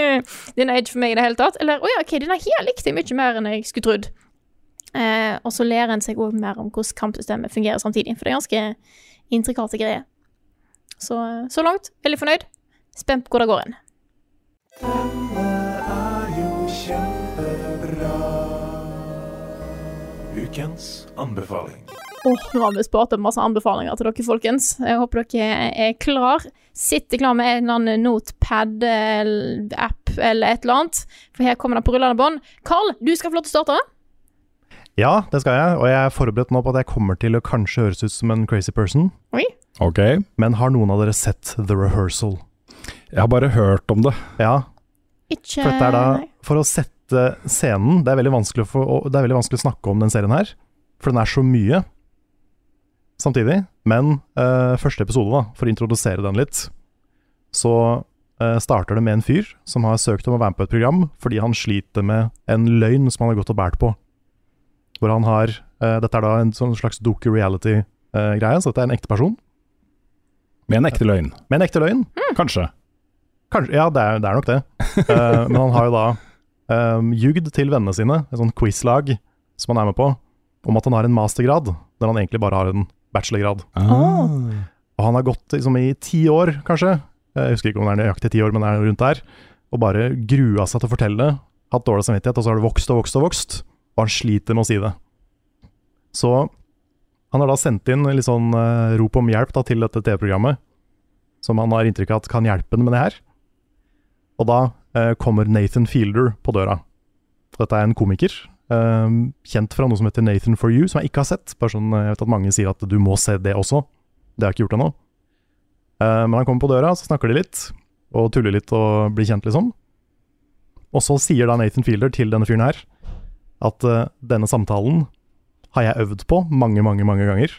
denne er ikke for meg i det hele tatt. Eller å ja, ok, denne her likte jeg mye mer enn jeg skulle trodd. Eh, og så lærer en seg òg mer om hvordan kampsystemet fungerer samtidig, for det er ganske intrikate greier. Så, så langt, veldig fornøyd. Spent på hvor det går hen. Ukens anbefaling. Åh, nå har vi spart opp masse anbefalinger til dere, folkens. Jeg håper dere er klar. Sitter klar med en eller annen notepad-app eller et eller annet, for her kommer det på rullende bånd. Carl, du skal få lov til å starte. Ja, det skal jeg, og jeg er forberedt nå på at jeg kommer til å kanskje høres ut som en crazy person. Oi. Ok. Men har noen av dere sett The Rehearsal? Jeg har bare hørt om det. Ja, Ikke for dette er da. For å sette scenen Det er få, det er veldig vanskelig å snakke om den serien her, for den er så mye samtidig. Men uh, første episode, da, for å introdusere den litt, så uh, starter det med en fyr som har søkt om å være med på et program fordi han sliter med en løgn som han har gått og båret på. Hvor han har uh, Dette er da en sånn slags doku reality-greie, så dette er en ekte person. Med en ekte løgn. Med en ekte løgn. Kanskje. Kanskje, ja, det er, det er nok det. Eh, men han har jo da um, ljugd til vennene sine, et sånt quizlag som han er med på, om at han har en mastergrad, der han egentlig bare har en bachelorgrad. Ah. Og han har gått liksom i ti år, kanskje, jeg husker ikke om det er nøyaktig ti år, men det er rundt der, og bare grua seg til å fortelle hatt dårlig samvittighet, og så har det vokst og vokst og vokst, og han sliter med å si det. Så han har da sendt inn litt sånn uh, rop om hjelp da, til dette TV-programmet, som han har inntrykk av at kan hjelpe ham med det her. Og da uh, kommer Nathan Fielder på døra. Dette er en komiker, uh, kjent fra noe som heter Nathan for you, som jeg ikke har sett. Bare sånn, jeg vet at mange sier at du må se det også. Det har jeg ikke gjort ennå. Men han kommer på døra, så snakker de litt, og tuller litt og blir kjent, liksom. Og så sier da Nathan Fielder til denne fyren her at uh, denne samtalen har jeg øvd på mange, mange, mange ganger.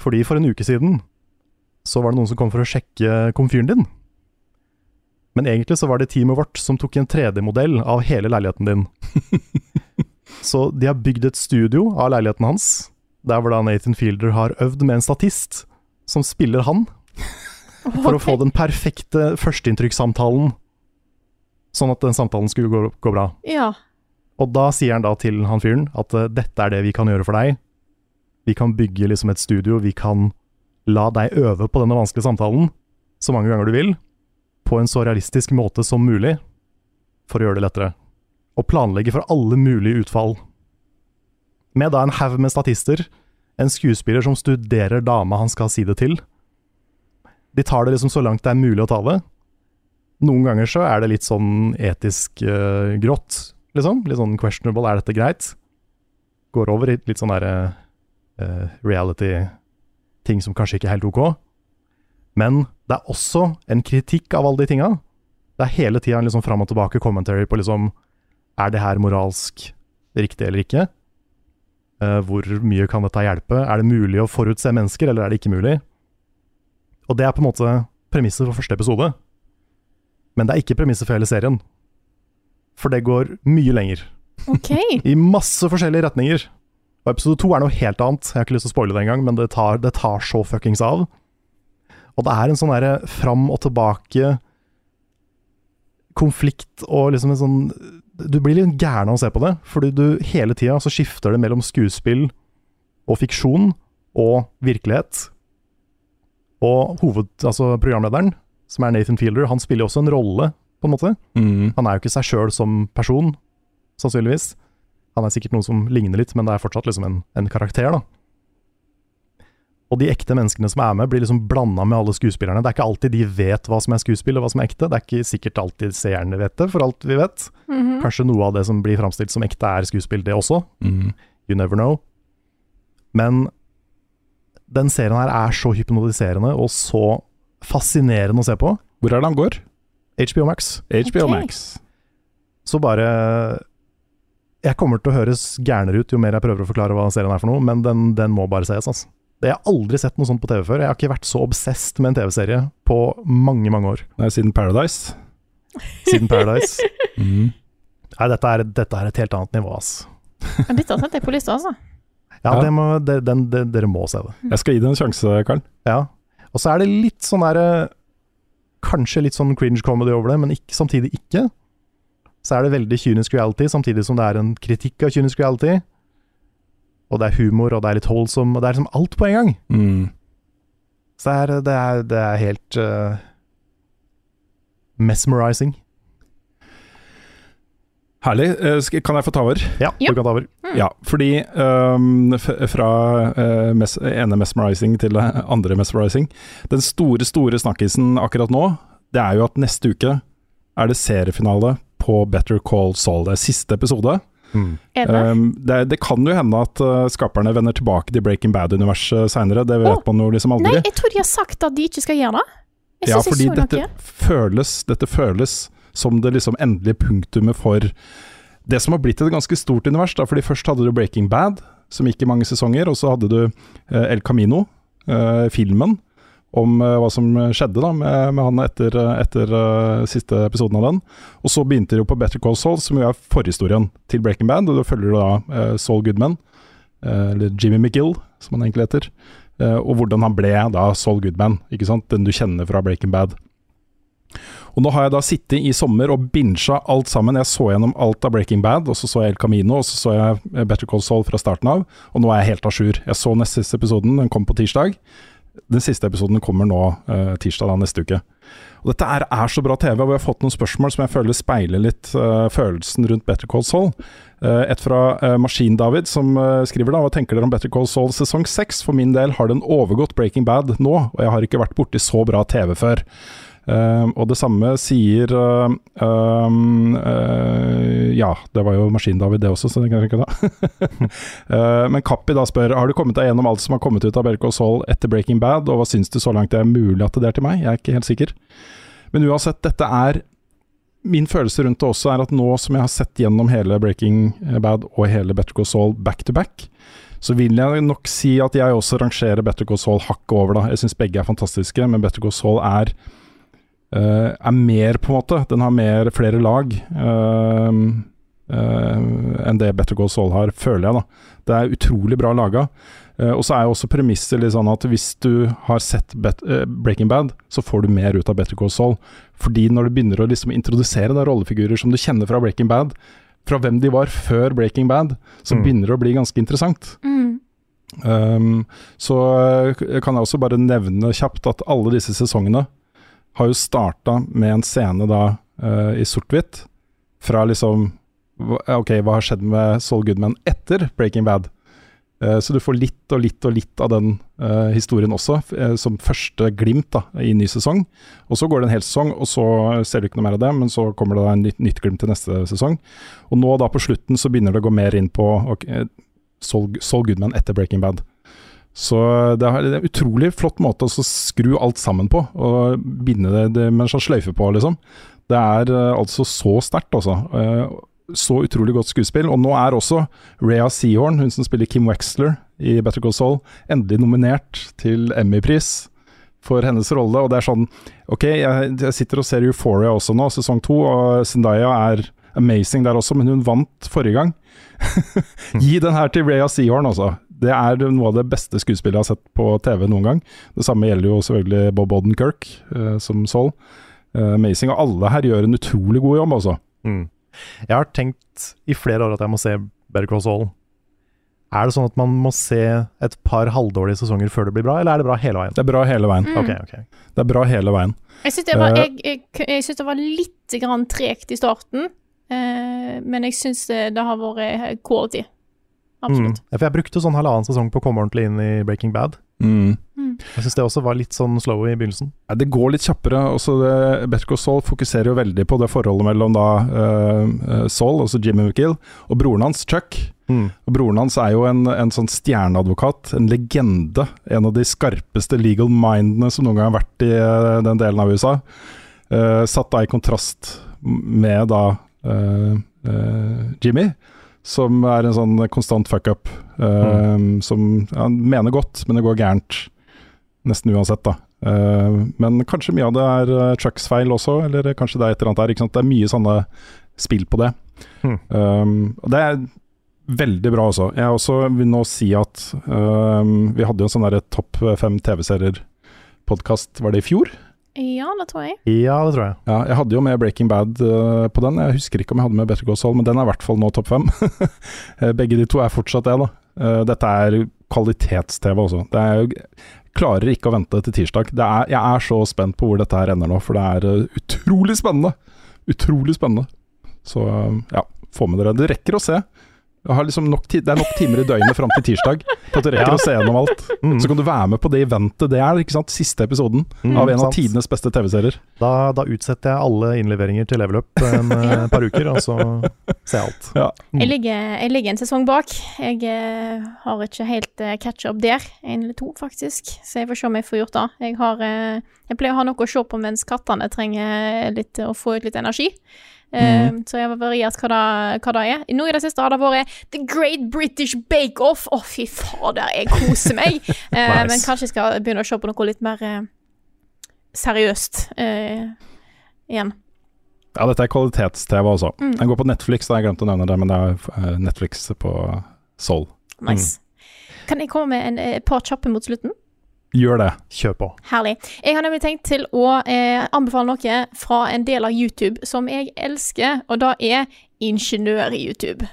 Fordi for en uke siden så var det noen som kom for å sjekke komfyren din. Men egentlig så var det teamet vårt som tok en 3D-modell av hele leiligheten din. så de har bygd et studio av leiligheten hans, der hvor da Nathan Fielder har øvd med en statist som spiller han, for å få den perfekte førsteinntrykkssamtalen, sånn at den samtalen skulle gå, gå bra. Ja. Og da sier han da til han fyren at eh, dette er det vi kan gjøre for deg. Vi kan bygge liksom et studio, vi kan la deg øve på denne vanskelige samtalen så mange ganger du vil, på en så realistisk måte som mulig, for å gjøre det lettere. Og planlegge for alle mulige utfall. Med da en haug med statister, en skuespiller som studerer dama han skal si det til. De tar det liksom så langt det er mulig å ta det. Noen ganger så er det litt sånn etisk uh, grått, liksom. Litt sånn questionable, er dette greit? Går over i litt sånn derre uh, reality-ting som kanskje ikke er helt ok. Men det er også en kritikk av alle de tinga. Det er hele tida en liksom fram og tilbake commentary på liksom Er det her moralsk riktig eller ikke? Uh, hvor mye kan dette hjelpe? Er det mulig å forutse mennesker, eller er det ikke mulig? Og det er på en måte premisset for første episode. Men det er ikke premisset for hele serien. For det går mye lenger. OK. I masse forskjellige retninger. Og episode to er noe helt annet. Jeg har ikke lyst til å spoile det engang, men det tar, det tar så fuckings av. Og det er en sånn derre fram og tilbake konflikt og liksom en sånn Du blir litt gæren av å se på det, fordi du hele tida så skifter det mellom skuespill og fiksjon og virkelighet. Og hoved, altså programlederen, som er Nathan Fielder, han spiller også en rolle, på en måte. Mm. Han er jo ikke seg sjøl som person, sannsynligvis. Han er sikkert noen som ligner litt, men det er fortsatt liksom en, en karakter, da. Og de ekte menneskene som er med, blir liksom blanda med alle skuespillerne. Det er ikke alltid de vet hva som er skuespill og hva som er ekte. Det er ikke sikkert alltid seerne vet det, for alt vi vet. Mhm. Kanskje noe av det som blir framstilt som ekte, er skuespill, det også. Mm. You never know. Men den serien her er så hypnotiserende og så fascinerende å se på. Hvor er det han går? HBO Max. HBO okay. Max. Så bare Jeg kommer til å høres gærnere ut jo mer jeg prøver å forklare hva serien er for noe, men den, den må bare ses, altså. Jeg har aldri sett noe sånt på TV før. Jeg har ikke vært så obsessed med en TV-serie på mange, mange år. Nei, siden Paradise. Siden Paradise. Mm. Nei, dette er, dette er et helt annet nivå, ass. Men Dette setter jeg på lista, altså. Ja, Ja. Det må, det, den, det, dere må se det. Jeg skal gi det en sjanse, Karl. Ja. Og så er det litt sånn derre Kanskje litt sånn cringe comedy over det, men ikke, samtidig ikke. Så er det veldig kynisk reality, samtidig som det er en kritikk av kynisk reality. Og det er humor, og det er litt holdsom, og det er liksom alt på en gang. Mm. Så det er, det er, det er helt uh, mesmerizing. Herlig. Eh, Kan jeg få ta over? Ja, Ja. du kan ta over. Ja, fordi um, fra uh, mes ene mesmerizing til andre mesmerizing Den store, store snakkisen akkurat nå, det er jo at neste uke er det seriefinale på Better Call Saul. Det er siste episode. Mm. det? Um, det, det kan jo hende at uh, skaperne vender tilbake til Breaking Bad-universet seinere, det vet oh, man jo liksom aldri. Nei, jeg tror de har sagt at de ikke skal gjøre det. Jeg Ja, fordi jeg så dette føles, dette føles som det liksom endelige punktumet for det som har blitt et ganske stort univers. Da. Fordi først hadde du Breaking Bad, som gikk i mange sesonger, og så hadde du eh, El Camino, eh, filmen, om eh, hva som skjedde da med, med han etter, etter siste episoden av den. Og så begynte det jo på Better Call Saul, som jo er forhistorien til Breaking Bad. Og da følger du da Saul Goodman, eller Jimmy McGill, som han egentlig heter. og hvordan han ble da Saul Goodman, ikke sant? den du kjenner fra Breaking Bad. Og nå har jeg da sittet i sommer og bincha alt sammen. Jeg så gjennom alt av Breaking Bad, og så så jeg El Camino, og så så jeg eh, Better Call Saul fra starten av, og nå er jeg helt a jour. Jeg så neste siste episoden, den kom på tirsdag. Den siste episoden kommer nå eh, tirsdag da, neste uke. Og Dette er, er så bra TV, og vi har fått noen spørsmål som jeg føler speiler litt eh, følelsen rundt Better Call Saul. Eh, et fra uh, Maskin-David, som eh, skriver da Hva tenker dere om Better Call Saul sesong 6? For min del har den overgått Breaking Bad nå, og jeg har ikke vært borti så bra TV før. Eh, og det samme sier uh, eh, Ja, det var jo Maskin-David det også, så det kan jeg ikke da. Eh, men Kappi da spør Har du kommet deg gjennom alt som har kommet ut av Call Saul etter Breaking Bad, og hva syns du så langt det er mulig at det er til meg? Jeg er ikke helt sikker. Men uansett, dette er Min følelse rundt det også er at nå som jeg har sett gjennom hele Breaking Bad og hele Better Call Saul back to back, så vil jeg nok si at jeg også rangerer Better Call Saul hakket over. da. Jeg syns begge er fantastiske, men Better Call Saul er er mer, på en måte. Den har mer, flere lag eh, eh, enn det Better Call Saul har, føler jeg. da. Det er utrolig bra laga. Eh, og så er jo også premisset litt sånn at hvis du har sett Bet eh, Breaking Bad, så får du mer ut av Better Call Saul. Fordi når du begynner å liksom introdusere da, rollefigurer som du kjenner fra Breaking Bad, fra hvem de var før Breaking Bad, så Mm. begynner det å bli ganske interessant. Mm. Um, så eh, kan jeg også bare nevne kjapt at alle disse sesongene har jo starta med en scene da uh, i sort-hvitt, fra liksom Ok, hva har skjedd med Saul Goodman etter Breaking Bad? Uh, så du får litt og litt og litt av den uh, historien også, som første glimt da, i ny sesong. Og så går det en hel sesong, og så ser du ikke noe mer av det, men så kommer det da en nytt, nytt glimt til neste sesong. Og nå da på slutten så begynner det å gå mer inn på ok, eh, Saul, Saul Goodman etter Breaking Bad. Så det er en utrolig flott måte å skru alt sammen på, og binde det, det med en sånn sløyfe på, liksom. Det er eh, altså så sterkt, altså. Eh, så utrolig godt skuespill. Og nå er også Rhea Seahorn, hun som spiller Kim Wexler i Better Call Saul, endelig nominert til Emmy-pris for hennes rolle. Og det er sånn Ok, jeg, jeg sitter og ser Euphoria også nå, sesong to, og Zendaya er amazing der også, men hun vant forrige gang. Gi den her til Rhea Seahorn, altså. Det er noe av det beste skuespillet jeg har sett på TV noen gang. Det samme gjelder jo selvfølgelig Bob Odenkirk uh, som Saul. Uh, amazing. Og alle her gjør en utrolig god jobb, altså. Mm. Jeg har tenkt i flere år at jeg må se Better Cross All. Er det sånn at man må se et par halvdårlige sesonger før det blir bra, eller er det bra hele veien? Det er bra hele veien. Mm. Okay, okay. Det er bra hele veien. Jeg syns det, Eh. jeg, jeg, jeg synes det var litt tregt i starten, uh, men jeg syns det, det har vært quality. Mm. Absolutt. Ja, For jeg brukte sånn halvannen sesong på å komme ordentlig inn i Breaking Bad. Mm. Jeg syns det også var litt sånn slow i begynnelsen. Ja, Det går litt kjappere. Også det, Saul fokuserer jo veldig på det forholdet mellom da uh, Saul, altså Jimmy McGill, og broren hans, Chuck. Mm. Og Broren hans er jo en, en sånn stjerneadvokat, en legende. En av de skarpeste legal mindene som noen gang har vært i uh, den delen av USA. Uh, satt da i kontrast med da eh, eh, Jimmy, som er en sånn konstant fuck-up. mm. Som Han mener godt, men det går gærent. Nesten uansett, da. Uh, men kanskje mye av det er eh, Chucks feil også, eller kanskje det er et eller annet der. Ikke sant? Det er mye sånne spill på det. Mm. Um, og det er veldig bra også. Jeg også vil nå si at um, vi hadde jo en sånn derre topp fem TV-serier-podkast, var det i fjor? Ja, det tror jeg. Ja, det tror jeg. Ja, jeg hadde jo med Breaking Bad uh, på den. Jeg husker ikke om jeg hadde med Better Call Saul, men den er i hvert fall nå topp fem. Eh, Begge de to er fortsatt det, da. Uh, dette er kvalitets-TV også. Det er jo Klarer ikke å vente til tirsdag. Det er, jeg er så spent på hvor dette her ender nå, for det er uh, utrolig spennende! Utrolig spennende. Så ja, få med dere. Det rekker å se. Liksom nok ti det er nok timer i døgnet fram til tirsdag til at du rekker Ja. å se gjennom alt. Mm. Så kan du være med på det eventet det er, ikke sant? Siste episoden Mm, av en av sant. tidenes beste TV-serier. Da, da utsetter jeg alle innleveringer til level up en eh, par uker, og så ser jeg alt. Ja. Mm. Jeg ligger, jeg ligger en sesong bak. Jeg eh, har ikke helt uh, catch up der. En eller to, faktisk. Så jeg får se om jeg får gjort det. Jeg, har, eh, jeg pleier å ha noe å se på mens kattene trenger litt, å få ut litt energi. Eh, Så jeg har variert hva det, hva det er. Nå i det siste har det vært The Great British Bake Off. Å, fy fader, jeg koser meg. Eh, Nice. Men kanskje jeg skal begynne å se på noe litt mer eh, seriøst uh, igjen. Ja, dette er kvalitets-TV også. Mm. Den går på Netflix, da jeg glemte å nevne det, men det er eh, Netflix på Soul. Nice. Kan jeg komme med en, et par kjappe mot slutten? Gjør det. Kjør på. Herlig. Jeg har nemlig tenkt til å eh, anbefale noe fra en del av YouTube som jeg elsker, og det er Ingeniør-YouTube.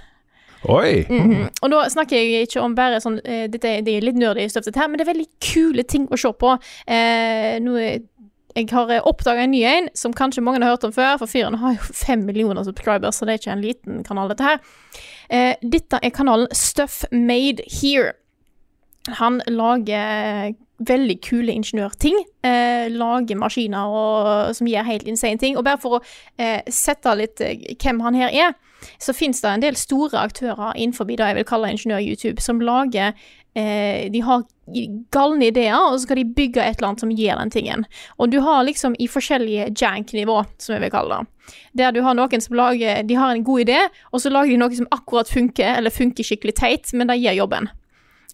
Oi! Mhm. Og da snakker jeg ikke om bare sånn eh, Dette det er litt nerdy støftet dette her, men det er veldig kule ting å se på. Eh, nå er- jeg har oppdaga en ny en som kanskje mange har hørt om før, for fyren har jo fem millioner subscribers, så det er ikke en liten kanal, dette her. Eh, dette er kanalen Stuff Made Here. Han lager veldig kule ingeniørting. Eh, lager maskiner og, som gjør helt insane ting. Og bare for å eh, sette litt eh, hvem han her er, så finnes det en del store aktører innenfor det jeg vil kalle ingeniør-YouTube, som lager eh, De har galne ideer, og så skal de bygge et eller annet som gjør den tingen. Og du har liksom i forskjellige jank-nivå, som jeg vil kalle det. Der du har noen som lager De har en god idé, og så lager de noe som akkurat funker, eller funker skikkelig teit, men det gir jobben.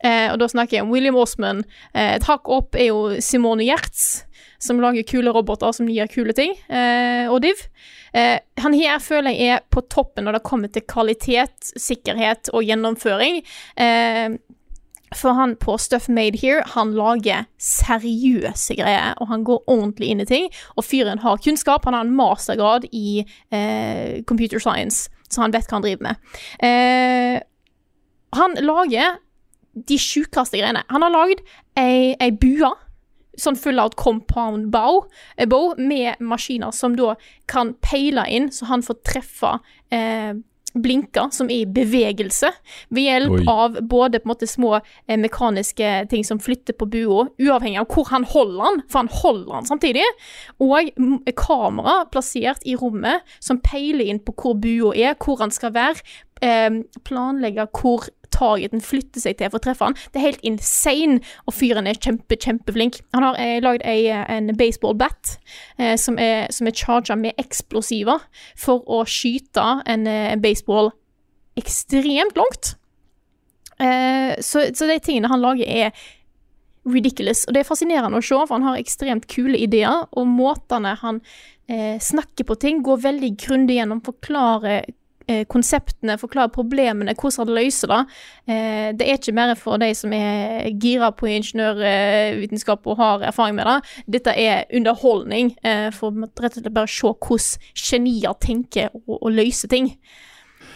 Eh, og da snakker jeg om William Osman. Eh, et hakk opp er jo Simone Gjertz, som lager kule roboter som gir kule ting. Eh, og Div. Eh, han her føler jeg er på toppen når det kommer til kvalitet, sikkerhet og gjennomføring. Eh, for han på Stuff Made Here, han lager seriøse greier, og han går ordentlig inn i ting. Og fyren har kunnskap, han har en mastergrad i eh, computer science, så han vet hva han driver med. Han lager de sjukeste greiene. Han har lagd ei, ei bue, sånn full av compound bow, eh, bow, med maskiner som da kan peile inn, så han får treffe eh, blinker som er i bevegelse, ved hjelp Oi. av både på en måte små eh, mekaniske ting som flytter på bua, uavhengig av hvor han holder den, for han holder den samtidig, og kamera plassert i rommet som peiler inn på hvor bua er, hvor han skal være, eh, planlegge hvor targeten flytter seg til for å treffe han. Det er helt insane, og fyren er kjempe, kjempeflink. Han har eh, lagd en baseball-bat eh, som er, som er charga med eksplosiver for å skyte en, eh, en baseball ekstremt langt. Eh, så, så de tingene han lager, er ridiculous. Og det er fascinerende å se, for han har ekstremt kule ideer, og måtene han eh, snakker på ting, går veldig grundig gjennom, forklarer eh, konseptene, forklare problemene, hvordan det løser det. Eh, det er ikke mer for de som er gira på ingeniørvitenskap og har erfaring med det. Dette er underholdning, eh, for rett og slett bare se hvordan genier tenker og, og løser ting.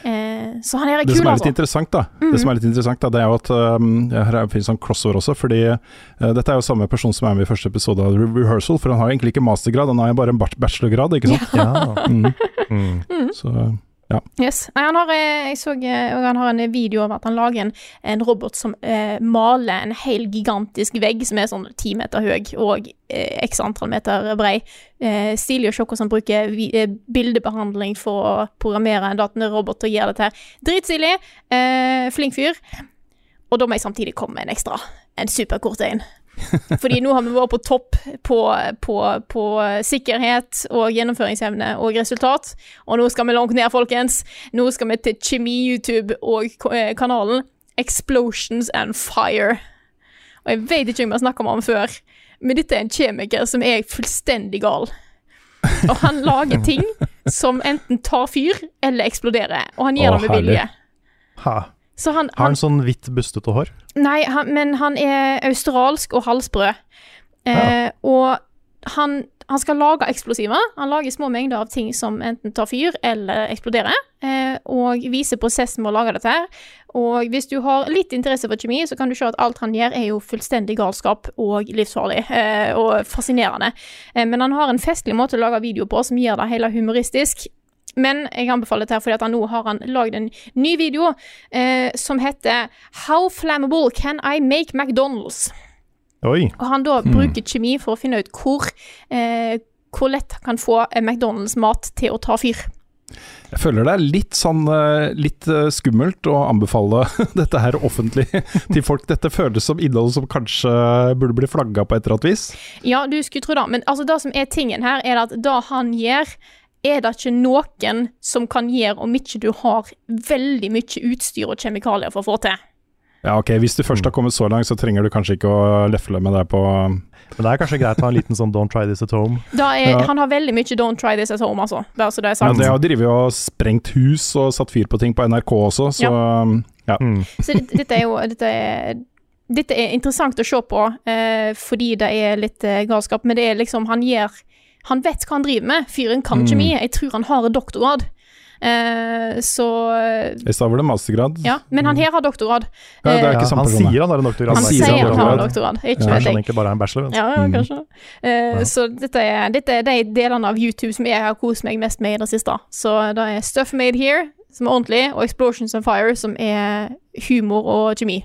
Eh, så han er kul, det som er litt altså. interessant, da, Mhm. det som er litt interessant da, det er jo at um, Her er- finnes sånn crossover også, fordi uh, dette er jo samme person som er med i første episode av Re- Rehearsal, for han har egentlig ikke mastergrad, han har jo bare en bachelorgrad, ikke sant? Ja. Mm. Mm. Så ja. Yes. Nei, han har, eh, jeg så, eh, og han har en video av at han lager en, en robot som eh, maler en hel gigantisk vegg som er sånn ti meter høy og eh, x antall meter brei. Eh, stilig å se hvordan han bruker vi, eh, bildebehandling for å programmere en datorobot til å gjøre dette. her. Dritstilig. Eh, flink fyr. Og da må jeg samtidig komme med en ekstra. En superkort en. Fordi nå har vi vært på topp på, på, på sikkerhet og gjennomføringsevne og resultat. Og nå skal vi langt ned, folkens. Nå skal vi til Kjemi-YouTube og eh, kanalen Explosions and Fire. Og jeg vet ikke om jeg har snakka om han før, men dette er en kjemiker som er fullstendig gal. Og han lager ting som enten tar fyr eller eksploderer, og han gjør det med vilje. Ha. Så han, Har han sånn hvitt, bustete hår? Nei, han, men han er australsk og halsbrød. Eh, Og han, han skal lage eksplosiver. Han lager små mengder av ting som enten tar fyr eller eksploderer, eh, og viser prosessen med å lage dette her. Og hvis du har litt interesse for kjemi, så kan du se at alt han gjør er jo fullstendig galskap og livsfarlig eh, og fascinerende. Eh, men han har en festlig måte å lage video på som gjør det hele humoristisk. Men jeg anbefaler dette fordi at han nå har han lagd en ny video eh, som heter How flammable can I make McDonald's? Oi. Og han da bruker kjemi for å finne ut hvor, eh, hvor lett han kan få eh, McDonald's-mat til å ta fyr. Jeg føler det er litt sånn eh, litt eh, skummelt å anbefale dette her offentlig til folk. Dette føles som innhold som kanskje burde bli flagga på et eller annet vis. Ja, du skulle tro det, men altså det som er tingen her, er at det han gjør, er det ikke noen som kan gjøre om ikke du har veldig mye utstyr og kjemikalier for å få til. Ja, ok, Hvis du først har kommet så langt, så trenger du kanskje ikke å lefle med det på Men det er kanskje greit å ha en liten sånn 'don't try this at home'. Da er, Ja. Han har veldig mye 'don't try this at home', altså. Bare så det er Ja, sagt. det har drevet og sprengt hus og satt fyr på ting på NRK også, så ja. Mm. Så dette, dette er jo dette er, dette er interessant å se på, eh, fordi det er litt eh, galskap. Men det er liksom Han gjør Han vet hva han driver med. Fyren kan Mm. kjemi. Jeg tror han har en doktorgrad. Eh, så I stad var det mastergrad. Ja, men han her har doktorgrad. Ja, det er Eh, ikke samme han sier han har en doktorgrad. han han sier han har doktorgrad. doktorgrad. Ikke Kanskje vet han egentlig bare er en bachelor. vet. Ja, ja, Mm. kanskje. Eh, Ja. Så dette er, dette er de delene av YouTube som jeg har kost meg mest med i det siste. Så det er Stuff Made Here, som er ordentlig, og Explosions and Fire, som er humor og kjemi.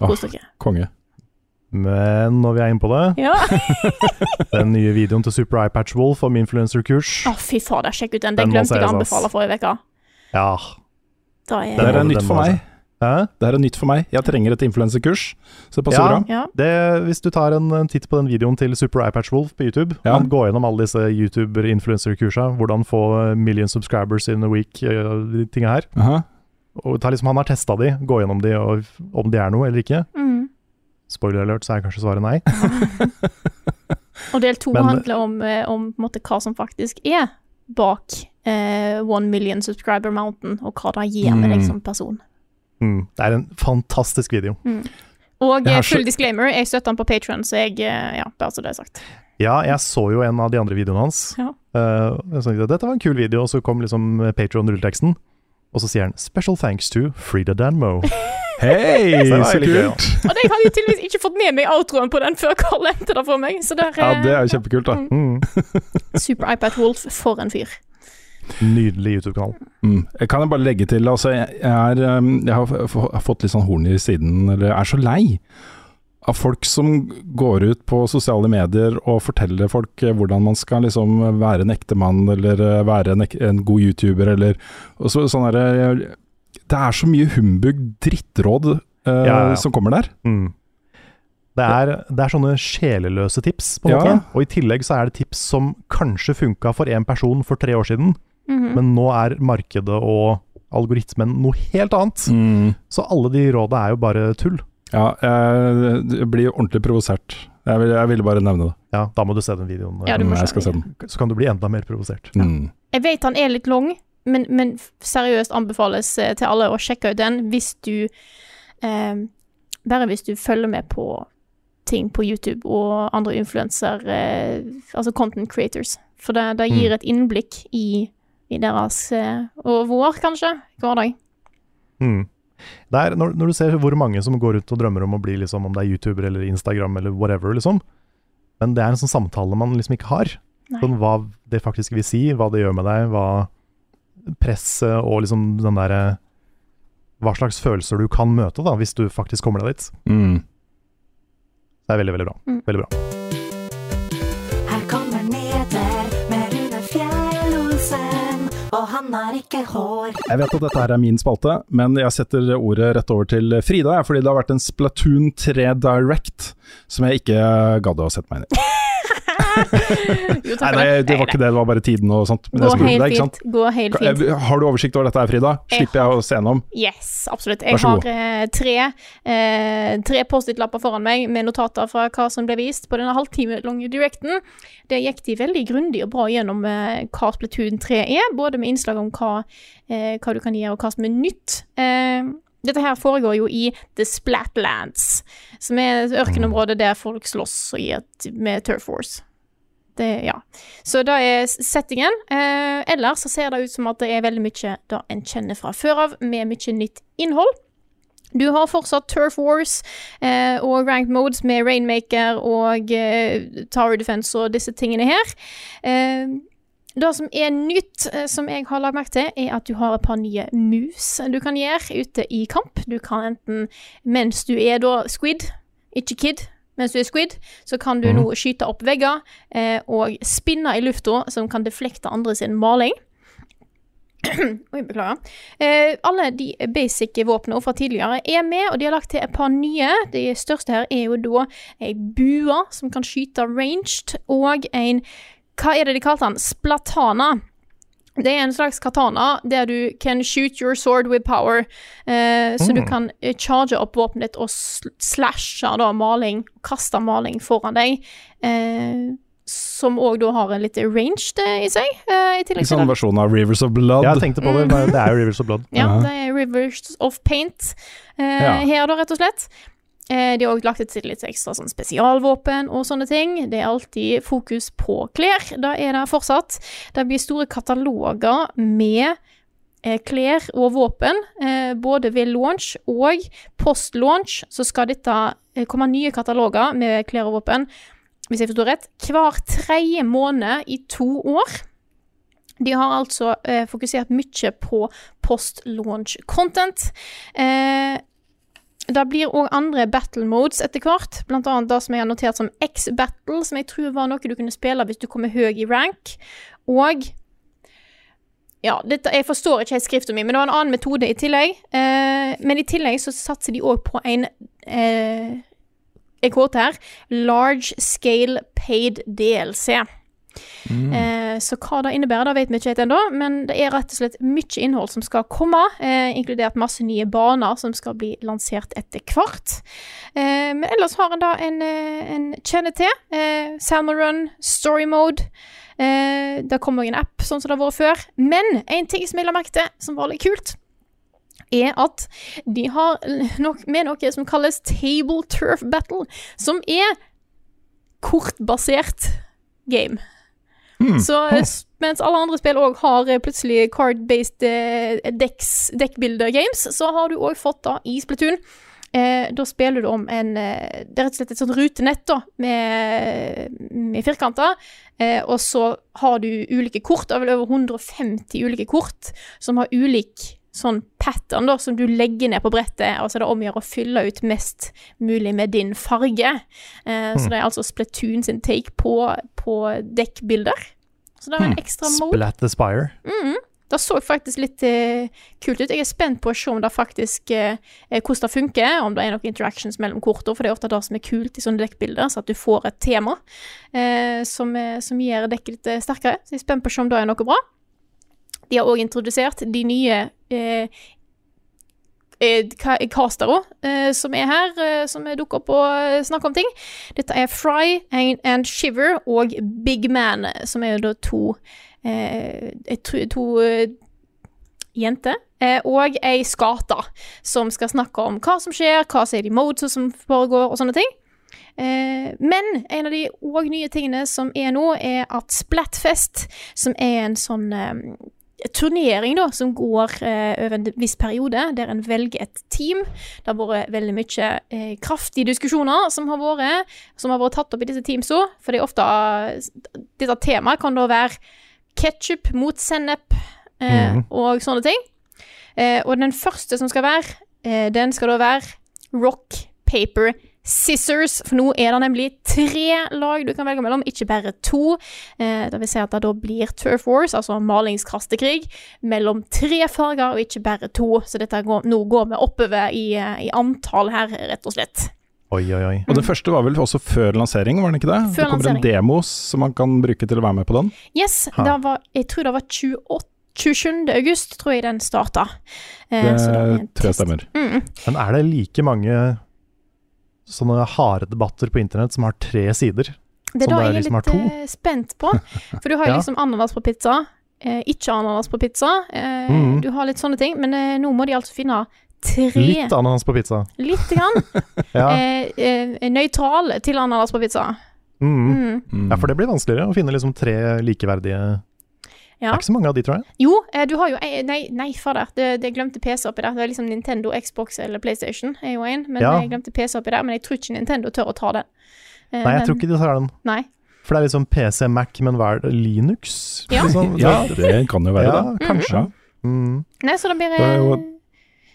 Åh, Kos dere. konge. Men når vi er inne på det, Ja. den nye videoen til Super iPatch Wolf om influencer-kurs Å, fy fader, sjekk ut den. Den Den glemte jeg å anbefale forrige uke. Ja. Da Det er her er nytt for meg. Hæ? Det her er nytt for meg. Jeg trenger et influenserkurs, så det passer Ja. bra. ja. Det, hvis du tar en, en titt på den videoen til Super iPatch Wolf på YouTube, Ja. han går gjennom alle disse YouTuber-influencer-kursa, hvordan få million subscribers in a week, eh, de tinga her. Aha. Og ta liksom, Han har testa de, gå gjennom de, og om de er noe eller ikke. Mm. Spoiler alert, så er kanskje svaret nei. Og del to handler om, eh, om måte, hva som faktisk er bak eh, One Million Subscriber Mountain, og hva det gir med deg Mm. som person. Mm. Det er en fantastisk video. Og Jeg eh, full så- disclaimer, jeg støtter han på Patron, så jeg eh, Ja, bare så det er sagt. Ja, jeg så jo en av de andre videoene hans. Ja. Eh, jeg tenkte, Dette var en kul video, og så kom liksom Patron-rulleteksten. Og så sier han 'Special thanks to Frida Danmo'. Hei, Så så gøy, kult! Og jeg hadde tydeligvis ikke fått med meg outroen på den før Karl endte det for meg, så der Ja, eh, det er jo kjempekult, da. Mm. Super iPad Wolf, for en fyr. Nydelig YouTube-kanal. Mm. Kan jeg bare legge til, altså jeg, er, um, jeg har, fått litt sånn horn i siden, eller er så lei av folk som går ut på sosiale medier og forteller folk eh, hvordan man skal liksom være en ekte mann, eller eh, være en, ek en god YouTuber, eller og så, sånn derre Det er så mye humbug, drittråd, uh, Ja, ja, som kommer der. Mm. Det, er, det er sånne sjeleløse tips, på en Ja. måte. Og i tillegg så er det tips som kanskje funka for én person for tre år siden, Mhm. men nå er markedet og algoritmen noe helt annet. Mm. Så alle de råda er jo bare tull. Ja, jeg, jeg blir ordentlig provosert. Jeg, vil, jeg ville bare nevne det. Ja, da må du se den videoen. Ja, du må Mm, se den. den. Så kan du bli enda mer provosert. Mm. Jeg vet han er litt lang, men, men seriøst anbefales eh, til alle å sjekke ut den hvis du eh, Bare hvis du følger med på ting på YouTube og andre influenser, eh, altså content creators. For det, det gir Mm. et innblikk i, i deres eh, og vår, kanskje, hverdag. Mm. Det er, når, når du ser hvor mange som går rundt og drømmer om å bli liksom, om det er YouTuber eller Instagram eller whatever, liksom. Men det er en sånn samtale man liksom ikke har. Sånn, hva det faktisk vil si, hva det gjør med deg, hva presset og liksom den derre Hva slags følelser du kan møte da, hvis du faktisk kommer deg dit. Mm. Det er veldig, veldig bra. Mm. Veldig bra. Her kommer Neder med Rune Fjell-Olsen, og han har ikke hår. Jeg vet at dette her er min spalte, men jeg setter ordet rett over til Frida, fordi det har vært en Splatoon 3 Direct som jeg ikke gadd å sette meg inn i. Jo, Nei, nei, det. det var ikke det, det var bare tiden og sånt. Men Gå jeg helt deg, fint. Gå helt fint. Har du oversikt over dette her, Frida? Slipper jeg å se gjennom? Yes, absolutt. Jeg har eh, tre, eh, tre Post-It-lapper foran meg med notater fra hva som ble vist på denne halvtime lange directen. Der gikk de veldig grundig og bra gjennom eh, hva Splatoon 3 er, både med innslag om hva, eh, hva du kan gjøre og hva som er nytt. Eh, dette her foregår jo i The Splatlands, som er et ørkenområde der folk slåss med Turf Wars. Det, ja. Så det er settingen. Eh, ellers så ser det ut som at det er veldig mye det en kjenner fra før av, med mye nytt innhold. Du har fortsatt Turf Wars eh, og ranked modes med Rainmaker og eh, Tower Defense og disse tingene her. Eh, det som er nytt, eh, som jeg har lagt merke til, er at du har et par nye mus du kan gjøre ute i kamp. Du kan enten, mens du er da squid, ikke kid, mens du er squid, så kan du nå skyte opp vegger eh, og spinne i lufta, som kan deflekte andre sin maling. Oi, beklager. Eh, alle de basic våpnene fra tidligere er med, og de har lagt til et par nye. De største her er jo da ei bue som kan skyte ranged, og en Hva er det de kalte den? Splatana. Det er en slags katana der du can shoot your sword with power. Eh, Så du kan eh, charge opp våpenet ditt og slashe da maling, kaste maling foran deg. Eh, som òg da har en litt ranged i seg. eh, I tillegg En til sånn versjon av Rivers of Blood. Jeg tenkte på det, det er jo Rivers of Blood. Ja, Ja. det er Rivers of Paint eh, Ja. her, da, rett og slett. Eh, de har også lagt til litt ekstra sånn spesialvåpen og sånne ting. Det er alltid fokus på klær. Da er det fortsatt. Det blir store kataloger med eh, klær og våpen, eh, både ved launch og post-launch. Så skal dette komme nye kataloger med klær og våpen, hvis jeg forstår rett, hver tredje måned i to år. De har altså eh, fokusert mye på post-launch content. Eh, det blir òg andre battle modes etter hvert, blant annet det som jeg har notert som X-battle, som jeg tror var noe du kunne spille hvis du kommer høy i rank. Og ja, dette, jeg forstår ikke helt skriften min, men det var en annen metode i tillegg. Eh, men i tillegg så satser de òg på en eh, Jeg kåter her Large scale paid DLC. Eh, så hva det innebærer, det vet vi ikke helt ennå, men det er rett og slett mye innhold som skal komme, eh, inkludert masse nye baner som skal bli lansert etter hvert. Eh, men ellers har en da en, eh, en kjenne til. Eh, Salmon Run, Story Mode. Eh, det kommer òg en app, sånn som det har vært før. Men en ting som jeg la merke til, som var litt kult, er at de har nok med noe som kalles Table Turf Battle, som er kortbasert game. Så eh, mens alle andre spill òg har eh, plutselig card-based eh, dekkbilder-games, så har du òg fått da i Splatoon. Eh, da spiller du om en eh, Det er rett og slett et sånt rutenett da, med, med firkanter. Eh, og så har du ulike kort, det er vel over 150 ulike kort, som har ulik sånn pattern da, som du legger ned på brettet, og så er det om å gjøre å fylle ut mest mulig med din farge. Eh, Så det er altså Splatoon sin take på, på dekkbilder. Så det er en ekstra mode. Splat the Spire. Det så faktisk litt eh, kult ut. Jeg er spent på å se om det faktisk eh, eh, hvordan det funker, om det er noen interactions mellom kortene, for det er ofte det som er kult i sånne dekkbilder, så at du får et tema eh, som, eh, som gjør dekket litt sterkere. Så jeg er spent på å se om det er noe bra. De har òg introdusert de nye eh, eh, castere eh, som er her, eh, som dukker opp og eh, snakker om ting. Dette er Fry and, Shiver og Big Man, eh, som er da to eh, To, to eh, jenter eh, og ei skate som skal snakke om hva som skjer, hva som er de modes som foregår, og sånne ting. Eh, men en av de òg nye tingene som er nå, er at Splatfest, som er en sånn eh, turnering da, som går eh, over en viss periode, der en velger et team. Det har vært veldig mye eh, kraftige diskusjoner som har vært, som har vært tatt opp i disse teamsa. For det er ofte Dette temaet kan da være ketsjup mot sennep eh, mm. og sånne ting. Eh, og den første som skal være, eh, den skal da være rock, paper, scissors. For nå er det nemlig tre lag du kan velge mellom, ikke bare to. Eh, det vil si at det da blir turf wars, altså malingskastekrig, mellom tre farger og ikke bare to. Så dette går, nå går vi oppover i, eh, i antall her, rett og slett. Oi, oi, oi. Og det første var vel også før lansering, var det ikke det? Før det kommer en demo som man kan bruke til å være med på den. Yes, det var, jeg tror det var 28 27. august, tror jeg den starta. Eh, Det så er tror jeg stemmer. Mm. Men er det like mange sånne harde debatter på internett som har tre sider? Det er da jeg er liksom litt eh, spent på. For du har jo Ja. liksom ananas på pizza, eh, ikke ananas på pizza. Eh, mm. Du har litt sånne ting, men eh, nå må de altså finne tre Litt ananas på pizza. Litt grann. Ja. eh, eh, nøytral til ananas på pizza. Mm. Mm. ja, for det blir vanskeligere å finne liksom tre likeverdige Det er ikke så mange av de, tror jeg. Jo, eh, du har jo Nei, nei fader. Det, det glemte PC oppi der. Det er liksom Nintendo, Xbox eller PlayStation er jo en. Men Ja. jeg glemte PC oppi der. Men jeg tror ikke Nintendo tør å ta den. Eh, Nei, jeg men- tror ikke de tar den. Nei. For det er liksom PC, Mac, men hva er det? Linux? Ja. Liksom? Ja, det kan jo være Ja, det. kanskje. Ja. Mm. Nei, så det blir, Det jo- eh,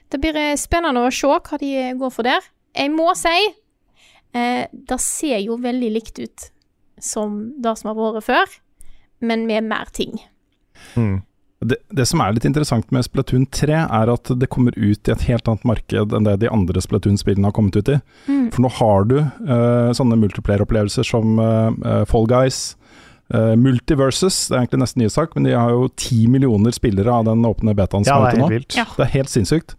det blir spennende å se hva de går for der. Jeg må si eh, det ser jo veldig likt ut som det som har vært før, men med mer ting. Mm. Det, det som er litt interessant med Splatoon 3, er at det kommer ut i et helt annet marked enn det de andre Splatoon-spillene har kommet ut i. Mm. For nå har du uh, sånne multiplayer-opplevelser som uh, Fall Guys, uh, Multiverses, det er egentlig nesten nye sak, men de har jo ti millioner spillere av den åpne betaen som Ja, er ute nå. vilt. Det er helt sinnssykt.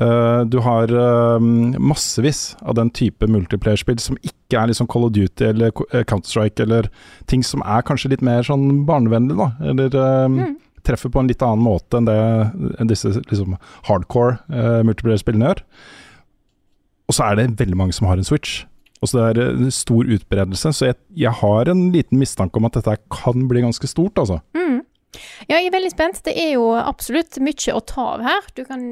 Eh, du har eh, massevis av den type multiplayer-spill som ikke er liksom Call of Duty eller eh, Counter-Strike, eller ting som er kanskje litt mer sånn barnevennlig, da. Eller Mm. treffer på en litt annen måte enn det enn disse liksom, hardcore eh, multiplayer-spillene gjør. Og så er det veldig mange som har en Switch. Og så det er stor utbredelse, så jeg, jeg har en liten mistanke om at dette kan bli ganske stort, altså. Mm. Ja, jeg er veldig spent. Det er jo absolutt mye å ta av her. Du kan,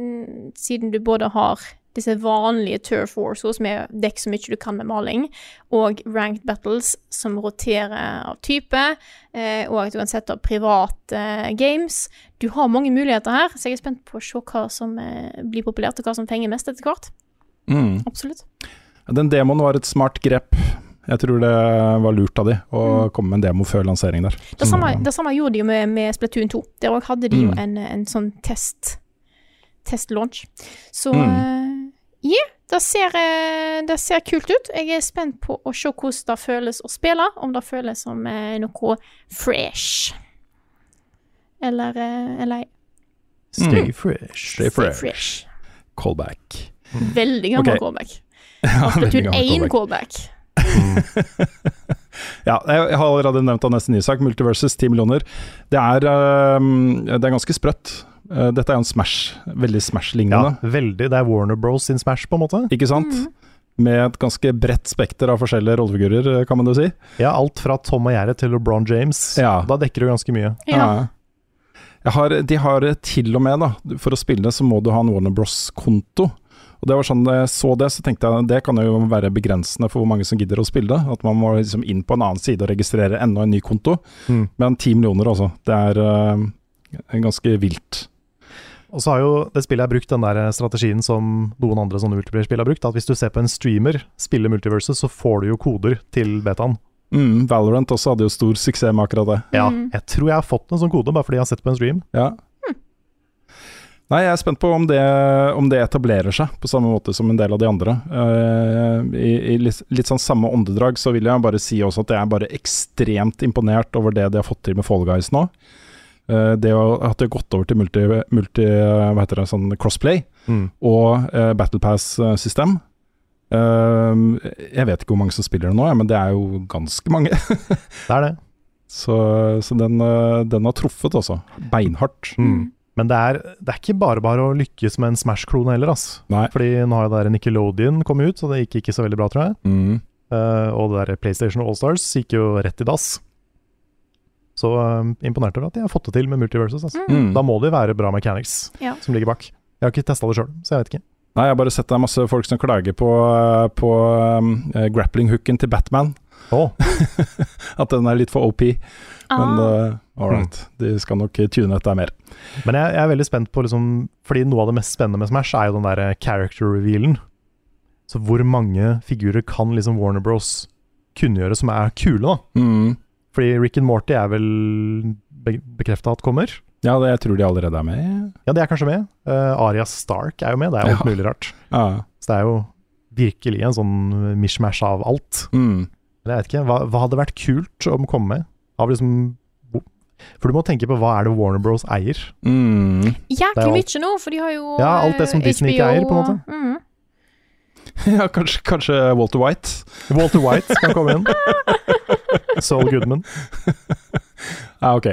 siden du både har disse vanlige turf wars som er dekk så mye du kan med maling, og ranked battles som roterer av type, eh, og at du kan sette opp private eh, games. Du har mange muligheter her, så jeg er spent på å se hva som eh, blir populært, og hva som fenger mest etter hvert. Absolutt. Den demoen var et smart grep. Jeg tror det var lurt av de å Mm. komme med en demo før lansering der. Det samme, det samme gjorde de jo med, med Splatoon 2. Der òg hadde de jo Mm. en, en sånn test test-launch. Så Mm. eh, ja, det ser, eh, det ser kult ut. Jeg er spent på å se hvordan det føles å spille, om det føles som eh, noe fresh. Eller, eller Stay Mm. fresh. Stay fresh. fresh. Callback. Veldig gammel okay. callback. Ja, Splatoon gammel 1 callback. callback. Ja, jeg har allerede nevnt av nesten ny sak, Multiverses 10 millioner. Det er, øhm, det er ganske sprøtt. Eh, Dette er jo en Smash, veldig Smash-lignende, Ja, veldig. Det er Warner Bros sin Smash, på en måte. ikke sant? Mhm. Med et ganske bredt spekter av forskjellige rollefigurer, kan man jo si. Ja, alt fra Tom og Jerry til LeBron James. Ja. Da dekker du ganske mye. Ja. Jeg har, de har til og med, da, for å spille så må du ha en Warner Bros-konto. Og det var sånn, Da jeg så det, så tenkte jeg det kan jo være begrensende for hvor mange som gidder å spille det. At man må liksom inn på en annen side og registrere enda en ny konto. Mm. Men ti millioner, altså. Det er uh, ganske vilt. Og så har jo det spillet jeg brukt den der strategien som noen andre sånne multiplayer-spill har brukt. At hvis du ser på en streamer spille Multiverse, så får du jo koder til betaen. Mm, Valorant også hadde jo stor suksess med akkurat det. Ja, Mm. jeg tror jeg har fått en sånn kode bare fordi jeg har sett på en stream. Ja. Nei, jeg er spent på om det, om det etablerer seg på samme måte som en del av de andre. Uh, I, i litt, litt sånn samme åndedrag så vil jeg bare si også at jeg er bare ekstremt imponert over det de har fått til med Fall Guys nå. Uh, det å, at de har gått over til multi, multi hva heter det, sånn crossplay Mm. og uh, Battle Pass-system. Eh, jeg vet ikke hvor mange som spiller det nå, men det er jo ganske mange. Det er det. så så den, eh, den har truffet, også. Beinhardt. Mm. Men det er, det er ikke bare bare å lykkes med en Smash-klone heller, ass. Nei. Fordi nå har jo der Nickelodeon kommet ut, så det gikk ikke så veldig bra, tror jeg. Mm. Uh, og det der PlayStation Allstars gikk jo rett i dass. Så uh, imponert over at de har fått det til med Multiverses. Altså. Mm. Da må det jo være bra mechanics Ja. som ligger bak. Jeg har ikke testa det sjøl, så jeg vet ikke. Nei, jeg har bare sett det er masse folk som klager på, på um, eh, grappling-hooken til Batman. Oh. At den er litt for OP. Men Ah. uh, all right, de skal nok tune dette mer. Men jeg, jeg er veldig spent på liksom Fordi noe av det mest spennende med Smash er jo den der eh, character revealen. Så hvor mange figurer kan liksom Warner Bros kunngjøre som er kule, da? Mm. Fordi Rick and Morty er vel be bekrefta at kommer. Ja, det, jeg tror de allerede er med. Ja, de er kanskje med. Uh, Aria Stark er jo med, det er alt Ja. mulig rart. Ja. Så det er jo virkelig en sånn mishmash av alt. Mm. Men jeg vet ikke, hva, hva hadde vært kult om komme med? Av liksom For du må tenke på hva er det Warner Bros eier? Mm. Jæklig mye nå, for de har jo Ja, alt det som Disney Disney ikke eier, på en måte. Mm. ja, kanskje, kanskje Walter White. Walter White kan komme inn. Saul Goodman. Ja, ok.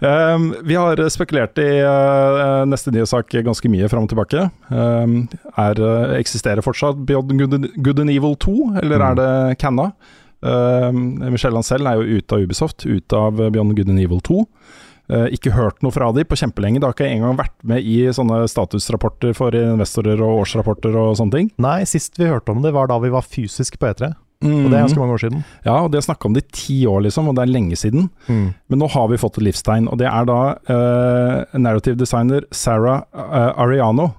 Um, vi har spekulert i uh, neste nye sak ganske mye fram og tilbake. Um, er, eksisterer fortsatt Beyond Good, Good and Evil 2, eller er det canna? Um, Michel Ancel er jo ute av Ubisoft, ute av Beyond Good and Evil 2. Uh, ikke hørt noe fra de på kjempelenge. Det har ikke engang vært med i sånne statusrapporter for investorer og årsrapporter og sånne ting. Nei, sist vi hørte om det, var da vi var fysisk på E3. Og det er ganske mange år siden. Ja, og de har snakka om det i ti år, liksom, og det er lenge siden. Men nå har vi fått et livstegn, og det er da uh, narrative designer Sarah uh, Ariano.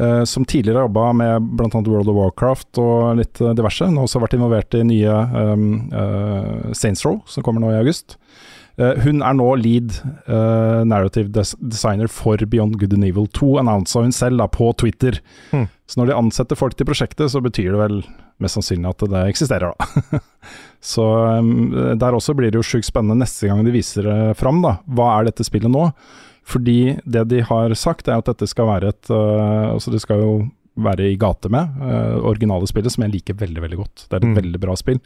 Eh, som tidligere jobba med bl.a. World of Warcraft og litt uh, diverse. Hun har også vært involvert i nye um, uh, Saints Row, som kommer nå i august. Hun er nå lead narrative des designer for Beyond Good and Evil 2, annonsa hun selv da, på Twitter. Hmm. Så når de ansetter folk til prosjektet, så betyr det vel mest sannsynlig at det eksisterer, da. så um, der også blir det jo sjukt spennende neste gang de viser det fram, da. Hva er dette spillet nå? Fordi det de har sagt, er at dette skal være et øh, Altså, det skal jo være i gate med Uh, originale spillet, som jeg liker veldig, veldig godt. Det er et Mm. veldig bra spill.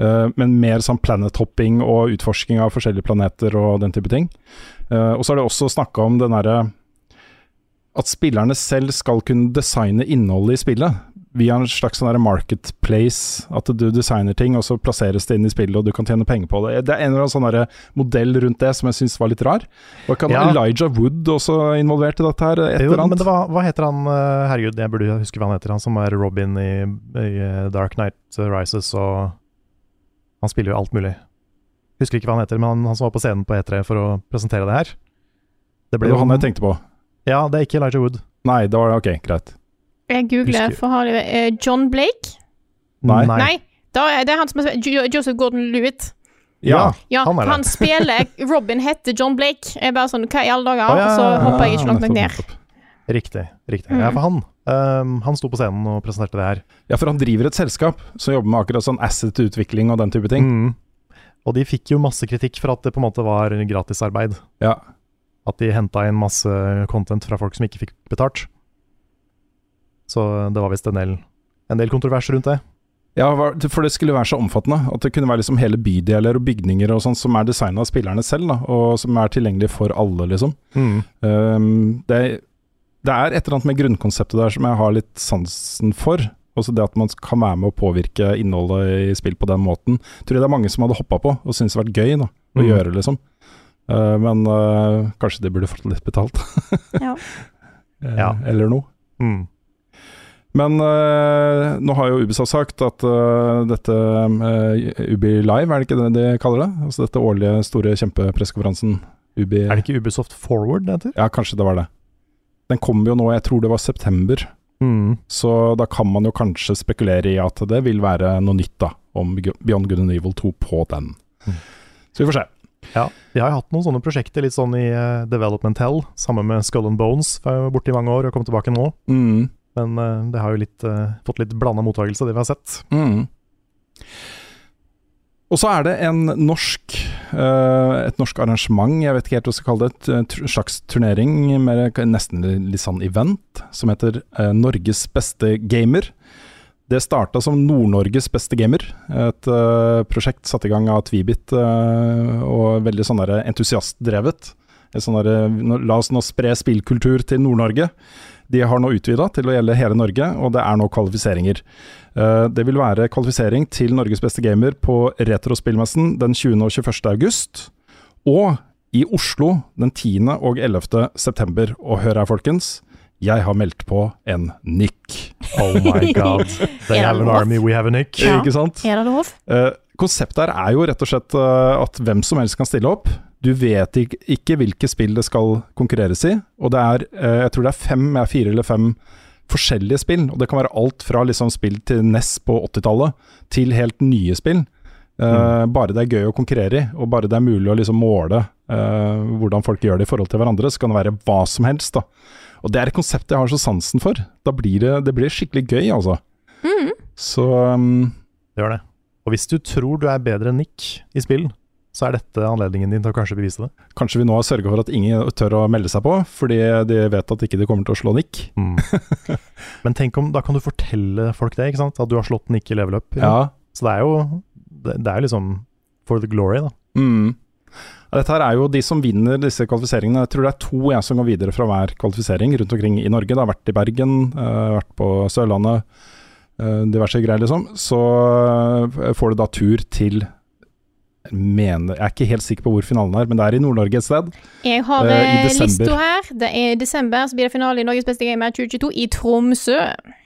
Uh, men mer sånn planet-hopping og utforsking av forskjellige planeter og den type ting. Uh, og så har det også snakka om den derre At spillerne selv skal kunne designe innholdet i spillet. Via en slags sånn marketplace. At du designer ting, og så plasseres det inn i spillet, og du kan tjene penger på det. Det er en eller annen sånn modell rundt det som jeg syns var litt rar. Og kan Ja. Elijah Wood også involvert i dette her? Et Jo, eller annet? men det var, hva heter han eh, Herregud, jeg burde huske hva han heter. Han som er Robin i, i eh, Dark Knight Rises og Han spiller jo alt mulig. Husker ikke hva han heter, men han, han som var på scenen på E3 for å presentere det her. det var han jeg tenkte på. Ja, det er ikke Elijah Wood. Nei, det var ok, greit. Jeg googler, for har de eh, John Blake? Nei. Nei. da er det er han som er Joseph Gordon-Lewitt. Ja, Ja, han er det. han spiller Robin heter John Blake. Jeg er bare sånn Hva i alle dager? Å, ja, så hopper jeg ikke langt nok ned. Riktig. riktig. Mm. Ja, for han um, Han sto på scenen og presenterte det her. Ja, for han driver et selskap som jobber med akkurat sånn asset-utvikling og den type ting. Mm. Og de fikk jo masse kritikk for at det på en måte var gratisarbeid. Ja. At de henta inn masse content fra folk som ikke fikk betalt. Så det var visst en del, en del kontrovers rundt det. Ja, for det skulle være så omfattende. At det kunne være liksom hele bydeler og bygninger og sånn som er designa av spillerne selv, da, og som er tilgjengelig for alle, liksom. Um, det, det er et eller annet med grunnkonseptet der som jeg har litt sansen for. Også det at man kan være med å påvirke innholdet i spill på den måten. Tror jeg det er mange som hadde hoppa på og syntes det vært gøy da, å Mm. gjøre, liksom. Uh, men uh, kanskje de burde fått litt betalt. Ja. Eh, Ja. Eller noe. Mm. Men øh, nå har jo Ubisoft sagt at øh, dette øh, Ubi Live, er det ikke det de kaller det? Altså dette årlige store kjempepressekonferansen Ubi Er det ikke Ubisoft Forward det heter? Ja, kanskje det var det. Den kommer jo nå, jeg tror det var september. Mm. Så da kan man jo kanskje spekulere i at det vil være noe nytt da om Beyond Good and Evil 2 på den. Mm. Så vi får se. Ja, de har jo hatt noen sånne prosjekter, litt sånn i uh, Development Hell, sammen med Skull and Bones, borte i mange år og kom tilbake nå. Mm. Men uh, det har jo litt, uh, fått litt blanda mottakelse, det vi har sett. Mm. Og så er det en norsk eh, et norsk arrangement, jeg vet ikke helt hva jeg skal kalle det, En slags turnering, med nesten litt sånn event, som heter Norges beste gamer. Det starta som Nord-Norges beste gamer, et prosjekt satt i gang av Tvibit, og veldig sånn entusiastdrevet. Et sånn der, la oss nå spre spillkultur til Nord-Norge. De har nå utvida til å gjelde hele Norge, og det er nå kvalifiseringer. Eh, Det vil være kvalifisering til Norges beste gamer på Retrospillmessen den 20. og 21. august. Og i Oslo den 10. og 11. september. Og hør her, folkens. Jeg har meldt på en nikk. Oh my god. They have an army, we have a nick. Ja. Ikke sant? Er det lov? Eh, konseptet her er jo rett og slett eh, at hvem som helst kan stille opp. Du vet ikke, ikke hvilke spill det skal konkurreres i, og det er eh, jeg tror det er fem, fire eller fem forskjellige spill. Og det kan være alt fra liksom spill til NES på 80-tallet til helt nye spill. Eh, Bare det er gøy å konkurrere i, og bare det er mulig å liksom måle uh, hvordan folk gjør det i forhold til hverandre, så kan det være hva som helst. da. Og det er et konsept jeg har så sansen for. Da blir det, det blir skikkelig gøy, altså. Så um, Det gjør det. Og hvis du tror du er bedre enn Nick i spill, så er dette anledningen din til å kanskje bevise det. Kanskje vi nå har sørga for at ingen tør å melde seg på, fordi de vet at ikke de kommer til å slå Nick. Mm. Men tenk om, da kan du fortelle folk det, ikke sant? At du har slått Nick i level up. Ja. Så det er jo det, det er liksom for the glory, da. Mm. Dette her er jo de som vinner disse kvalifiseringene. Jeg tror det er to jeg som går videre fra hver kvalifisering rundt omkring i Norge. Det har vært i Bergen, uh, vært på Sørlandet, eh, diverse greier, liksom. Så eh, får du da tur til mener, Jeg er ikke helt sikker på hvor finalen er, men det er i Nord-Norge et sted. Jeg har desember. lista her. Det er i desember, så blir det finale i Norges beste gamer 2022 i Tromsø.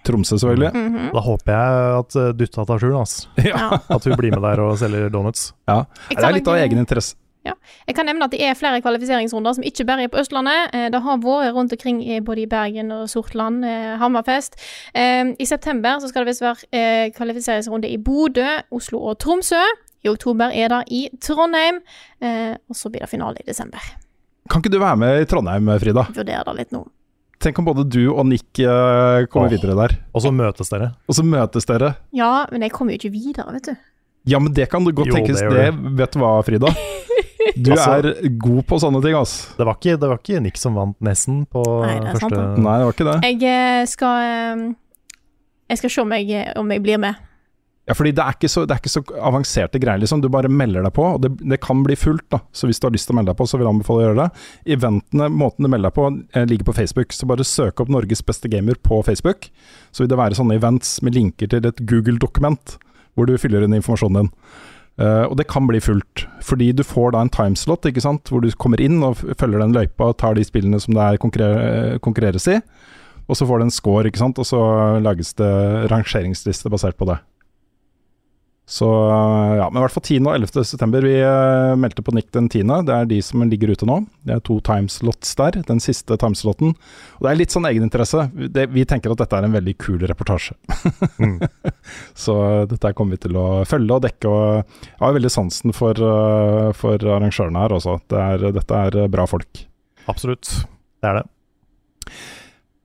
Tromsø, selvfølgelig. Mhm. Da håper jeg at eh, Dutta tar turen, altså. Ja. Ja. At hun blir med der og selger donuts. ja. Det er litt av egen interesse. Jeg kan nevne at det er flere kvalifiseringsrunder som ikke bare er på Østlandet. Eh, Det har vært rundt omkring i både i Bergen og Sortland, eh, Hammerfest. Eh, I september så skal det visst være eh, kvalifiseringsrunde i Bodø, Oslo og Tromsø. I oktober er det i Trondheim, eh, og så blir det finale i desember. Kan ikke du være med i Trondheim, Frida? Vurderer det litt nå. Tenk om både du og Nick eh, kommer oh. videre der. Og så møtes dere. Og så møtes dere. Ja, men jeg kommer jo ikke videre, vet du. Ja, men det kan du godt Jo, tenkes. det Det, vet du hva, Frida? Du Altså- er god på sånne ting, ass. Det var ikke, det var ikke Nick som vant Nessen på Nei, det er sant, første. Nei, det var ikke det. Jeg eh, skal eh, Jeg skal se om jeg, om jeg blir med. Ja, fordi det er ikke så, er ikke så avanserte greier, liksom. Du bare melder deg på, og det, det kan bli fullt, da. Så hvis du har lyst til å melde deg på, så vil jeg anbefale å gjøre det. Eventene, måten du melder deg på, eh, ligger på Facebook. Så bare søk opp Norges beste gamer på Facebook. Så vil det være sånne events med linker til et Google-dokument, hvor du fyller inn informasjonen din. Uh, og det kan bli fullt, fordi du får da en timeslot, ikke sant, hvor du kommer inn og følger den løypa og tar de spillene som det er konkurrer konkurreres i. Og så får du en score, ikke sant, og så lages det rangeringsliste basert på det. Så ja, men i hvert fall 10. og 11. september. Vi eh, meldte på Nick den 10. Det er de som ligger ute nå. Det er to timeslots der, den siste timeslotten. Og det er litt sånn egeninteresse. Det, vi tenker at dette er en veldig kul reportasje. Mm. Så dette kommer vi til å følge og dekke. Og jeg har veldig sansen for, eh, for arrangørene her også. Det er, dette er bra folk. Absolutt. Det er det.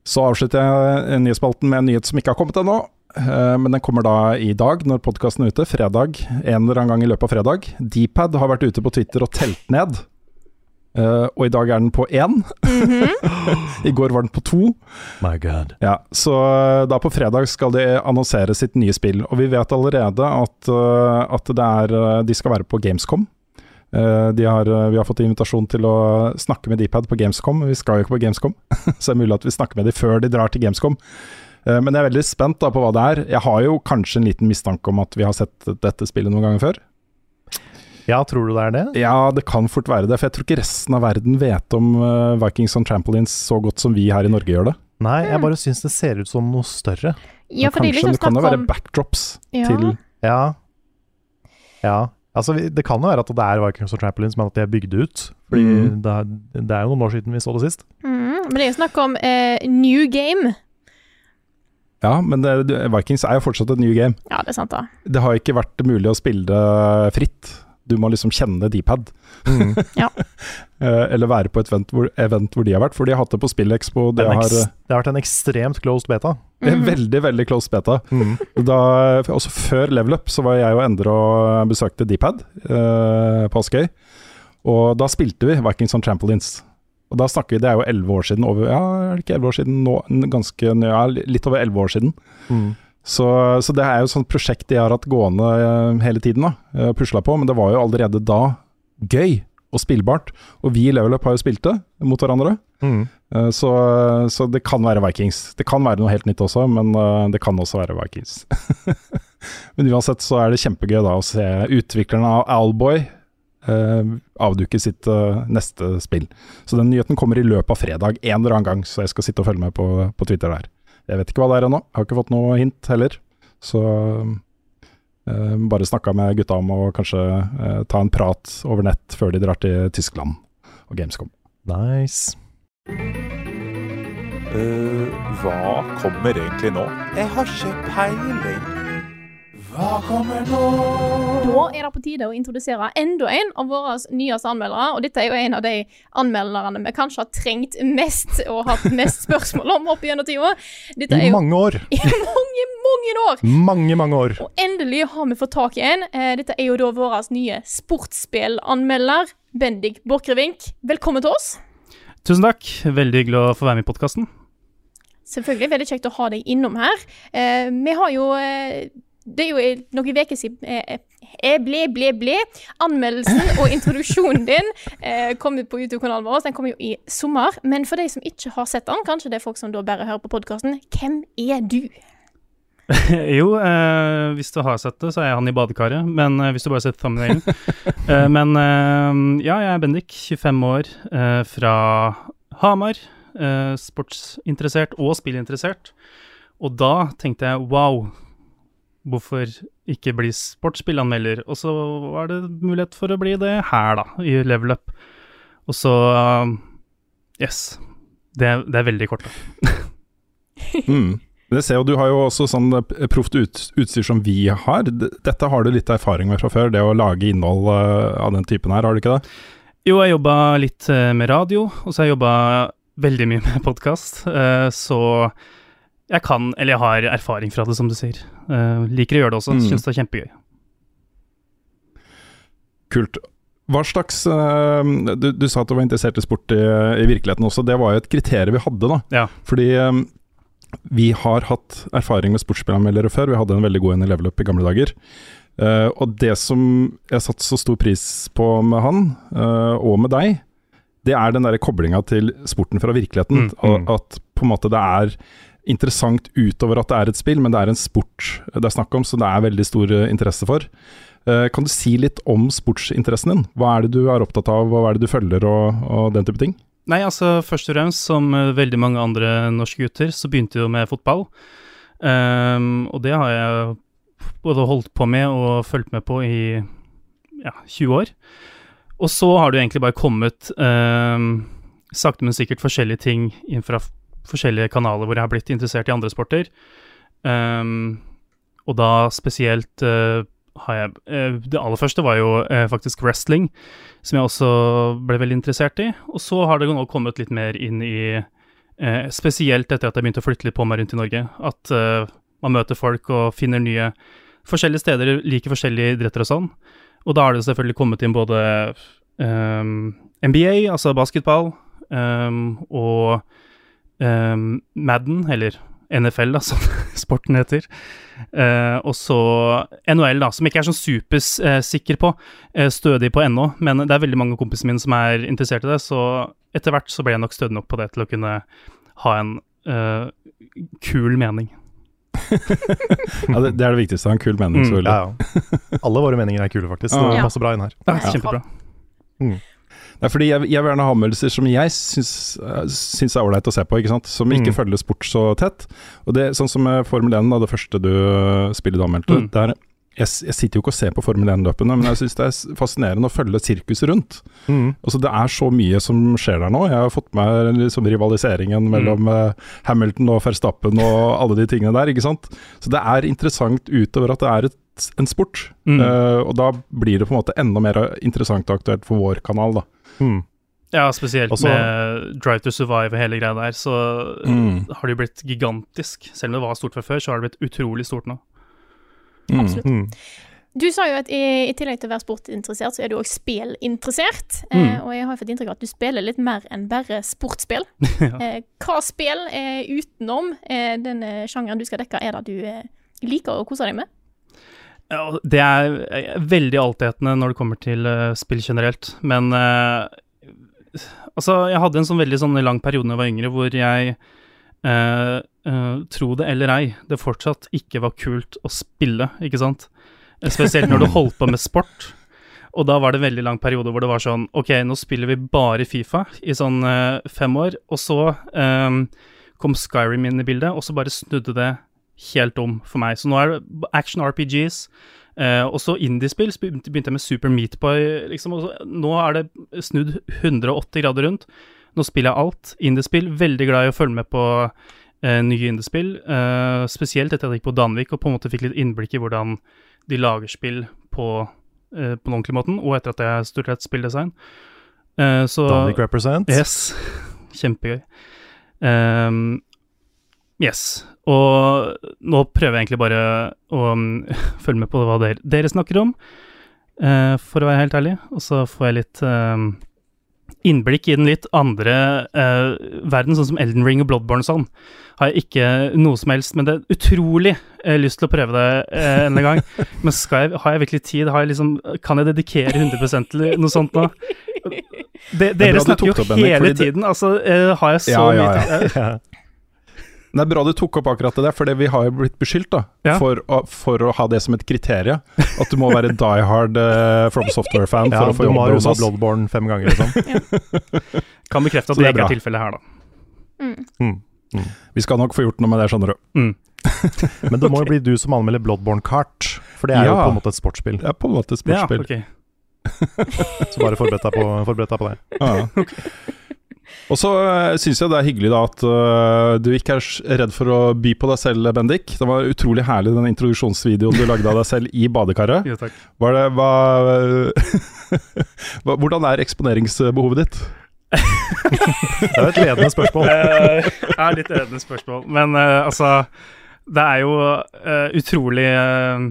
Så avslutter jeg nyhetsspalten med en nyhet som ikke har kommet ennå. Eh, Men den kommer da i dag, når podkasten er ute. Fredag. En eller annen gang i løpet av fredag. Dpad har vært ute på Twitter og telt ned. Uh, og i dag er den på én. I går var den på to. My god. Ja, så eh, da på fredag skal de annonsere sitt nye spill. Og vi vet allerede at, uh, at det er, de skal være på Gamescom. Uh, De har, vi har fått invitasjon til å snakke med Dpad på Gamescom. Vi skal jo ikke på Gamescom, så det er mulig at vi snakker med dem før de drar til Gamescom. Eh, Men jeg er veldig spent da på hva det er. Jeg har jo kanskje en liten mistanke om at vi har sett dette spillet noen ganger før. Ja, tror du det er det? Ja, det kan fort være det, for jeg tror ikke resten av verden vet om eh, Vikings on Trampolines så godt som vi her i Norge gjør det. Nei, jeg bare syns det ser ut som noe større. Ja, for det kanskje liksom det kan jo være om backdrops Ja. til Ja. Ja. Altså, det kan jo være at det er Vikings og Trampolines, men at de er bygd ut. Fordi Mm. det, er, det er jo noen år siden vi så det sist. mm, Men det er jo snakk om eh, new game. Ja, men det, Vikings er jo fortsatt et new game. Ja, det er sant, da. Det har ikke vært mulig å spille det fritt. Du må liksom kjenne Dpad. Mm. ja. Eller være på et event hvor, event hvor de har vært, for de har hatt det på SpillExpo. Det, Det er har eh, det har vært en ekstremt closed beta. Mm. er veldig, veldig close beta. Mm. Da, også før Level Up så var jeg og Endre og besøkte Dpad eh, på Askøy. Og da spilte vi Vikings on Trampolines. Og da snakker vi, Det er jo elleve år siden. Over, ja, er det ikke elleve år siden nå? Ganske, ja, litt over elleve år siden. Mm. Så, så det er jo et sånt prosjekt de har hatt gående eh, hele tiden. da, eh, Pusla på. Men det var jo allerede da gøy og spillbart. Og vi i Level Up har jo spilt det mot hverandre. Mm. Eh, Så, så det kan være Vikings. Det kan være noe helt nytt også, men det kan også være Vikings. men uansett så er det kjempegøy da å se utviklerne av Owlboy eh, avduke sitt eh, neste spill. Så den nyheten kommer i løpet av fredag en eller annen gang, så jeg skal sitte og følge med på, på Twitter der. Jeg vet ikke hva det er ennå, har ikke fått noe hint heller. Så eh, bare snakka med gutta om å kanskje eh, ta en prat over nett før de drar til Tyskland og Gamescom. Nice. Uh, hva kommer egentlig nå? Jeg har ikke peiling. Hva kommer nå? Da er det på tide å introdusere enda en av våre nyeste anmeldere. Og dette er jo en av de anmelderne vi kanskje har trengt mest og hatt mest spørsmål om opp gjennom tida. Er I jo mange år. i mange, mange år. Mange, mange år. Og endelig har vi fått tak i en. Eh, Dette er jo da vår nye sportsspillanmelder, Bendik Borchgrevink. Velkommen til oss. Tusen takk. Veldig hyggelig å få være med i podkasten. Selvfølgelig veldig kjekt å ha deg innom her. Eh, vi har jo eh, Det er jo noen uker siden eh, eh, ble, ble, ble. Anmeldelsen og introduksjonen din eh, kom ut på YouTube-kanalen vår. Den kom jo i sommer. Men for de som ikke har sett den, kanskje det er folk som da bare hører på podkasten, hvem er du? jo, eh, hvis du har sett det, så er jeg han i badekaret. Men eh, hvis du bare har sett thumbnailen eh, Men eh, ja, jeg er Bendik, 25 år, eh, fra Hamar. Eh, sportsinteressert og spillinteressert. Og da tenkte jeg wow, hvorfor ikke bli sportsspillanmelder? Og så var det mulighet for å bli det her, da, i Level Up. Og så uh, Yes. Det, det er veldig kort, da. Mm. Det ser jo, Du har jo også sånn eh, proft ut, utstyr som vi har. Dette har du litt erfaring med fra før, det å lage innhold uh, av den typen her, har du ikke det? Jo, jeg jobba litt med radio, og så har jeg jobba veldig mye med podkast. Så jeg kan, eller jeg har erfaring fra det, som du sier. Uh, Liker å gjøre det også, Mm. syns det er kjempegøy. Kult. Hva slags uh, du, du sa at du var interessert i sport i, i virkeligheten også. Det var jo et kriterium vi hadde, da. Ja. Fordi um, vi har hatt erfaring med sportsspillanmeldere før. Vi hadde en veldig god en i Level Up i gamle dager. Uh, og det som jeg satte så stor pris på med han, uh, og med deg, det er den der koblinga til sporten fra virkeligheten. Mm, Og mm. At på en måte det er interessant utover at det er et spill, men det er en sport det er snakk om, så det er veldig stor eh, interesse for. Eh, Kan du si litt om sportsinteressen din? Hva er det du er opptatt av, hva er det du følger og, og den type ting? Nei, altså først og fremst, som eh, veldig mange andre norske gutter, så begynte jeg jo med fotball. Um, og det har jeg både holdt på med og fulgt med på i ja, 20 år. Og så har det egentlig bare kommet um, sakte, men sikkert forskjellige ting fra forskjellige kanaler hvor jeg har blitt interessert i andre sporter. Um, og da spesielt uh, har jeg uh, Det aller første var jo uh, faktisk wrestling, som jeg også ble veldig interessert i. Og så har det nå kommet litt mer inn i Spesielt etter at jeg begynte å flytte litt på meg rundt i Norge. At man møter folk og finner nye forskjellige steder, liker forskjellige idretter og sånn. Og da har det selvfølgelig kommet inn både um, NBA, altså basketball, um, og ehm, Madden, eller NFL, da, som sporten heter. Eh, og så NHL, da, som ikke er sånn supersikker på, eh, stødig på ennå, men det er veldig mange kompisene mine som er interessert i det, så etter hvert så ble jeg nok stødig nok på det til å kunne ha en eh, kul mening. Ja, det, det er det viktigste, å ha en kul mening, Mm. Ja, ja. Alle våre meninger er kule, faktisk. Det passer bra inn her. Ja, Kjempebra. Nei, fordi jeg, jeg vil gjerne ha anmeldelser som jeg syns, eh, er ålreit å se på, ikke sant? som ikke Mm. følger sport så tett. Og det Sånn som Formel 1, da, det første du spiller spillet du anmeldte. Mm. Der, jeg, jeg sitter jo ikke og ser på Formel 1-løpene, men jeg syns det er fascinerende å følge sirkuset rundt. Mm. Altså Det er så mye som skjer der nå. Jeg har fått med liksom rivaliseringen mellom eh, Hamilton og Verstappen og alle de tingene der, ikke sant. Så det er interessant utover at det er et, en sport. Mm. Uh, og da blir det på en måte enda mer interessant og aktuelt for vår kanal, da. Mm. Ja, spesielt Også- med Drive to Survive og hele greia der, så Mm. har det jo blitt gigantisk. Selv om det var stort fra før, så har det blitt utrolig stort nå. Mm. Absolutt. Mm. Du sa jo at i, i tillegg til å være sportinteressert, så er du òg spillinteressert. Mm. Eh, og jeg har jo fått inntrykk av at du spiller litt mer enn bare sportsspill. Ja. eh, hva spill eh, utenom eh, den sjangeren du skal dekke, er det du eh, liker å kose deg med? Ja, det er eh, veldig altetende når det kommer til eh, spill generelt, men eh, Altså, jeg hadde en sånn veldig sånn lang periode da jeg var yngre, hvor jeg eh, eh, Tro det eller ei, det fortsatt ikke var kult å spille, ikke sant? Spesielt når du holdt på med sport. Og da var det en veldig lang periode hvor det var sånn Ok, nå spiller vi bare Fifa i sånn eh, fem år, og så kom Skyrim inn i bildet, og så bare snudde det helt om for meg. Så nå er det action RPGs, eh, og så indiespill. Begynte jeg med Super Meatboy, liksom. Nå er det snudd 180 grader rundt. Nå spiller jeg alt. Indiespill. Veldig glad i å følge med på eh, nye indiespill. Eh, spesielt etter at jeg gikk på Danvik og på en måte fikk litt innblikk i hvordan de lager spill på, eh, på den ordentlige måten, og etter at jeg studerte spilldesign. Eh, så Danvik represent. Yes. Kjempegøy. Ehm, yes. Og nå prøver jeg egentlig bare å um, følge med på hva dere, dere snakker om, uh, for å være helt ærlig. Og så får jeg litt uh, innblikk i den litt andre uh, verden, sånn som Elden Ring og Bloodborne og sånn. Har jeg ikke noe som helst, men det er utrolig uh, lyst til å prøve det uh, en gang. Men skal jeg, har jeg virkelig tid? Har jeg liksom, kan jeg dedikere 100 til noe sånt nå? De, er dere snakker jo opp, hele tiden. Altså, har jeg så Ja, ja, mye ja. tid Ja. Det er bra du tok opp akkurat det der, for vi har jo blitt beskyldt da, Ja. for, å, for å ha det som et kriterium. At du må være die hard uh, From Software-fan Ja, for å få du må ha jobb hos runda oss. Bloodborne fem ganger, liksom. Kan bekrefte at det det er ikke bra. er tilfellet her, da. Mm. Mm. Vi skal nok få gjort noe med det, skjønner du. Mm. Men det må jo bli du som anmelder Bloodborne Kart, for det er jo på en måte et sportsspill. Det er på en måte et Ja, sportsspill. ok. Så bare forbered deg på, forbered deg på det. Ja. Og så uh, syns jeg det er hyggelig da at uh, du ikke er redd for å by på deg selv, Bendik. Det var utrolig herlig den introduksjonsvideoen du lagde av deg selv i badekaret. Jo, takk. Var det, hva, hva, hvordan er eksponeringsbehovet ditt? Det er et ledende spørsmål. det er litt ledende spørsmål. Men uh, altså Det er jo uh, utrolig eh,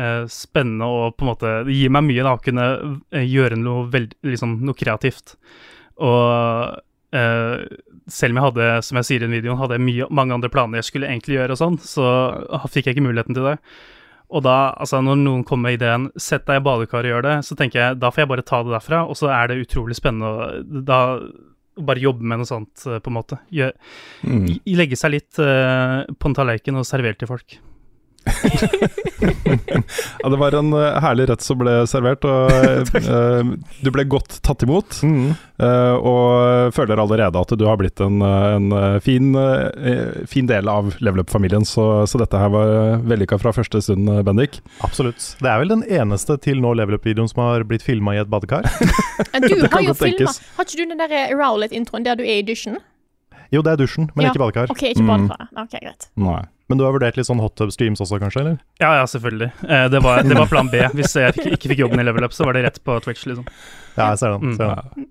eh, spennende og på en måte Det gir meg mye da å kunne eh, gjøre noe, veld, liksom, noe kreativt. Og eh, selv om jeg hadde, som jeg sier i den videoen, hadde jeg mye, mange andre planer jeg skulle egentlig gjøre og sånn, så fikk jeg ikke muligheten til det. Og da, altså når noen kommer med ideen 'sett deg i badekaret og gjør det', så tenker jeg da får jeg bare ta det derfra, og så er det utrolig spennende å da bare jobbe med noe sånt, eh, på en måte. Gjør, Mm. Legge seg litt uh, på en tallerken og servere til folk. Ja, det var en uh, herlig rett som ble servert, og uh, du ble godt tatt imot. Mm. Uh, og føler allerede at du har blitt en, en fin, fin del av Level Up-familien, så, så dette her var vellykka fra første stund, Bendik. Absolutt. Det er vel den eneste til nå Level Up-videoen som har blitt filma i et badekar. Du har jo filma. Har ikke du den der Rowlet-introen der du er i dusjen? Jo, det er dusjen, men Ja. ikke badekar. OK, ikke Mm. badekaret. Ok, greit. Nei. Men du har vurdert litt sånn hot tub streams også, kanskje? eller? Ja, ja, selvfølgelig. Eh, det, var, det var plan B. Hvis jeg ikke, ikke fikk jobben i Level Up, så var det rett på Twitch, liksom. Ja, jeg ser den. Mm. Ser den.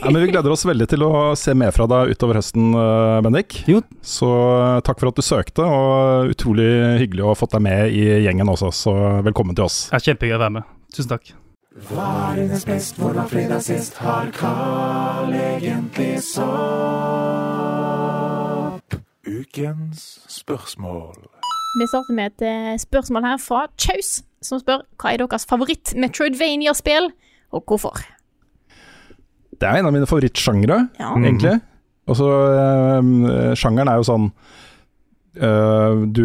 Ja, men Vi gleder oss veldig til å se mer fra deg utover høsten, øh, Bendik. Jo. Så øh, takk for at du søkte, og utrolig hyggelig å ha fått deg med i gjengen også, så velkommen til oss. Ja, er kjempegøy å være med. Tusen takk. Hva er dines best, hvor var fredag sist? Har Carl egentlig sopp? Ukens spørsmål. Vi starter med et eh, spørsmål her fra Chaus, som spør hva er deres favoritt-Metroidvania-spill, og hvorfor? Det er en av mine favorittsjangre, Ja. Mm. egentlig. Og så øh, Sjangeren er jo sånn øh, Du